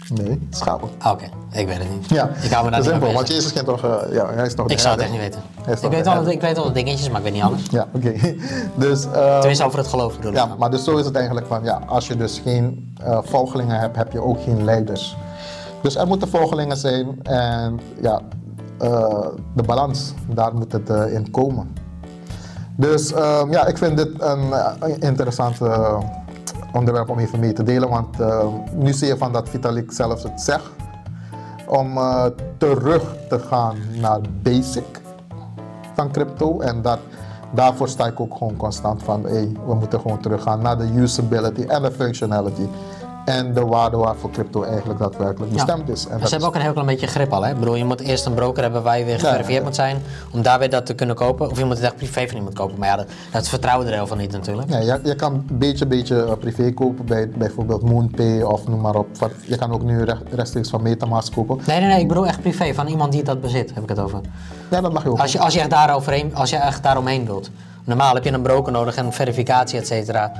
Nee, schapen. Ah, Oké, ik weet het niet. Ja, Ik hou me daar niet simpel, want. Jezus kent toch, eh, ja, hij is toch Ik zou het echt niet weten. Ik weet, wel, ik weet wel de dingetjes, maar ik weet niet alles. Ja, oké. Dus, ehm, Tenminste, over het geloof bedoel ik. Ja, maar dus zo is het eigenlijk van, ja, als je dus geen eh, volgelingen hebt, heb je ook geen leiders. Dus er moeten volgelingen zijn en ja, eh, de balans, daar moet het in komen. Dus ehm, ja, ik vind dit een, een interessant eh, onderwerp om even mee te delen, want ehm, nu zie je van dat Vitalik zelfs het zegt om eh, terug te gaan naar basic van crypto. En dat, daarvoor sta ik ook gewoon constant van, hey, we moeten gewoon teruggaan naar de usability en de functionality. En de waarde waarvoor crypto eigenlijk daadwerkelijk Ja. bestemd is. En Maar ze hebben ook een heel klein beetje grip al. Hè? Ik bedoel, je moet eerst een broker hebben waar je weer geverifieerd ja. moet zijn. Om daar weer dat te kunnen kopen. Of je moet het echt privé van iemand kopen. Maar ja, dat, dat vertrouwen er heel veel niet natuurlijk. Ja, je, je kan een beetje, beetje eh, privé kopen bij bijvoorbeeld MoonPay of noem maar op. Van- Je kan ook nu recht- rechtstreeks van Metamask kopen. Nee, nee, nee. Ik bedoel echt privé. Van iemand die dat bezit, heb ik het over. Ja, dat mag je ook. Als je, als je, echt, daaroverheen, als je echt daaromheen wilt. Normaal heb je een broker nodig en verificatie, et cetera.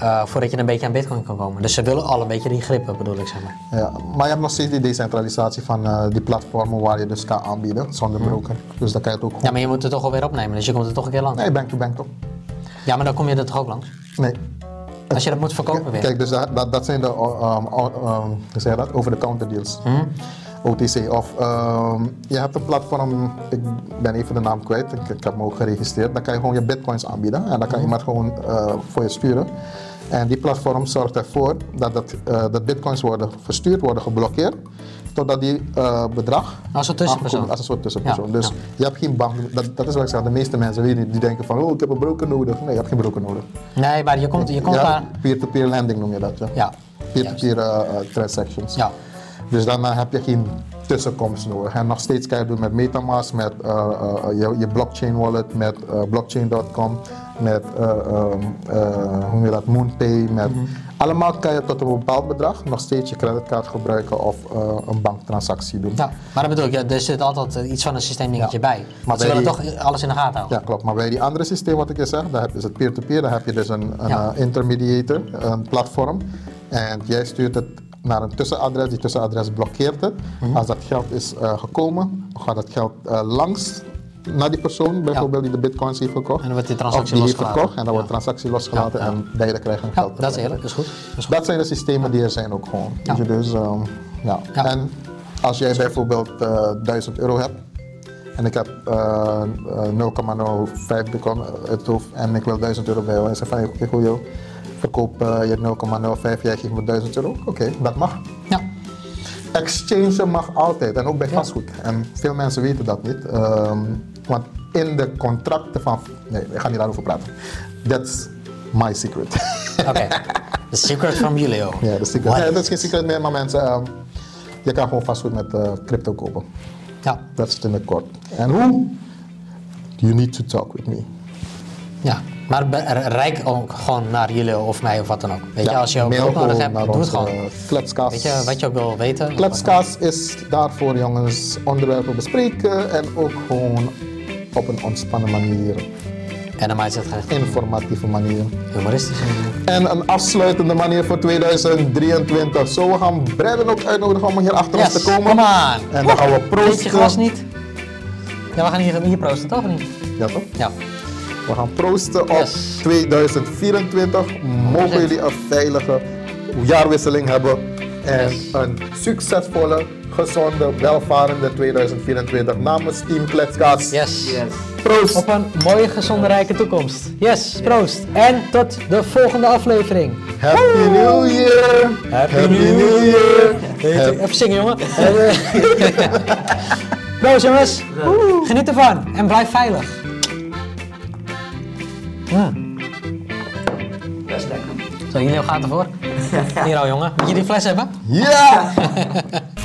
Eh, voordat je een beetje aan bitcoin kan komen. Dus ze willen al een beetje die grippen, bedoel ik zeg maar. Ja, maar je hebt nog steeds die decentralisatie van eh, die platformen waar je dus kan aanbieden zonder broker. Dus dan kan je het ook gewoon... Ja, maar je moet er toch alweer opnemen. Dus je komt er toch een keer langs. Nee, bank to bank toch? Ja, maar dan kom je er toch ook langs. Nee. Als je dat moet verkopen weer. Kijk, dus dat, dat, dat zijn de um, um, zeg dat? over-the-counter deals. OTC. Of ehm, je hebt een platform, ik ben even de naam kwijt, ik, ik heb me ook geregistreerd. Dan kan je gewoon je bitcoins aanbieden en dan kan iemand gewoon voor je sturen. En die platform zorgt ervoor dat, dat, eh, dat bitcoins worden verstuurd, worden geblokkeerd, totdat die eh, bedrag Als een tussenpersoon. Als een soort tussenpersoon. Ja, dus ja. je hebt geen bank, dat, dat is wat ik zeg, de meeste mensen weten die denken van, oh ik heb een broker nodig. Nee, je hebt geen broker nodig. Nee, maar je komt, je komt daar... peer-to-peer lending noem je dat. Ja. Ja. Peer-to-peer eh, transactions. Ja. Dus dan eh, heb je geen tussenkomst nodig. En nog steeds kan je doen met Metamask, met je, je blockchain wallet, met blockchain.com, met eh, ehm, eh, hoe je dat, MoonPay. Met, Mhm. Allemaal kan je tot een bepaald bedrag nog steeds je creditcard gebruiken of eh, een banktransactie doen. Ja, maar dat bedoel ik, ja, er zit altijd iets van een systeemdingetje Ja. bij. Maar ze willen die- toch alles in de gaten houden. Ja, klopt. Maar bij die andere systeem wat ik je zeg, daar heb, is het peer-to-peer, daar heb je dus een, een Ja. intermediator, een platform. En jij stuurt het naar een tussenadres. Die tussenadres blokkeert het. Mhm. Als dat geld is gekomen, gaat dat geld langs naar die persoon, bijvoorbeeld die de bitcoins heeft gekocht. En dan wordt die transactie of die heeft losgelaten. verkocht en dan wordt de transactie losgelaten en beide krijgen Ja, geld. dat is eerlijk, dat is goed. Dat is goed. Dat zijn de systemen die er zijn ook gewoon. Ja. Weet je, dus, ehm, ja. En als jij bijvoorbeeld eh 1000 euro hebt en ik heb eh, eh, 0,05 bitcoin uit het hoofd en ik wil 1000 euro bij jou en zeg van wil jou verkoop eh, je 0,05, jij geeft me 1000 euro. Oké, dat mag. Ja. Exchange mag altijd en ook bij vastgoed. En veel mensen weten dat niet. ehm, want in de contracten van. Nee, ik ga niet daarover praten. That's my secret. Oké. The secret from Julio. Ja, is, secret. Nee, dat is geen secret meer, maar mensen, ehm, je kan gewoon vastgoed met eh, crypto kopen. Ja. Dat is het in het kort. En hoe? You need to talk with me. ja. Maar rijk ook gewoon naar Julio of mij of wat dan ook. Weet je, als je ook hulp nodig hebt, doe het gewoon. Kletskast. Weet je, wat je ook wil weten. Kletskast is daarvoor, jongens, onderwerpen bespreken en ook gewoon op een ontspannen manier, En het geen informatieve manier. humoristische manier. En een afsluitende manier voor 2023. Zo, we gaan Brendan ook uitnodigen om hier achter ons te komen. on. En dan gaan we Eet je proosten. glas niet? Ja, we gaan hier, hier proosten, toch of niet? Ja, toch? Ja. We gaan proosten op Yes. 2024. Mogen jullie een veilige jaarwisseling hebben. En Yes. een succesvolle, gezonde, welvarende 2024 namens Team Kletskast. Yes. Proost! Op een mooie, gezonde, rijke toekomst. Yes, proost. En tot de volgende aflevering. Happy New Year! Happy New Year! Even even zingen, jongen. Proost, jongens. Geniet ervan en blijf veilig. Mm. Best lekker. Zo, Julio gaat ervoor. Hier al, jongen. Moet je die fles hebben? Ja!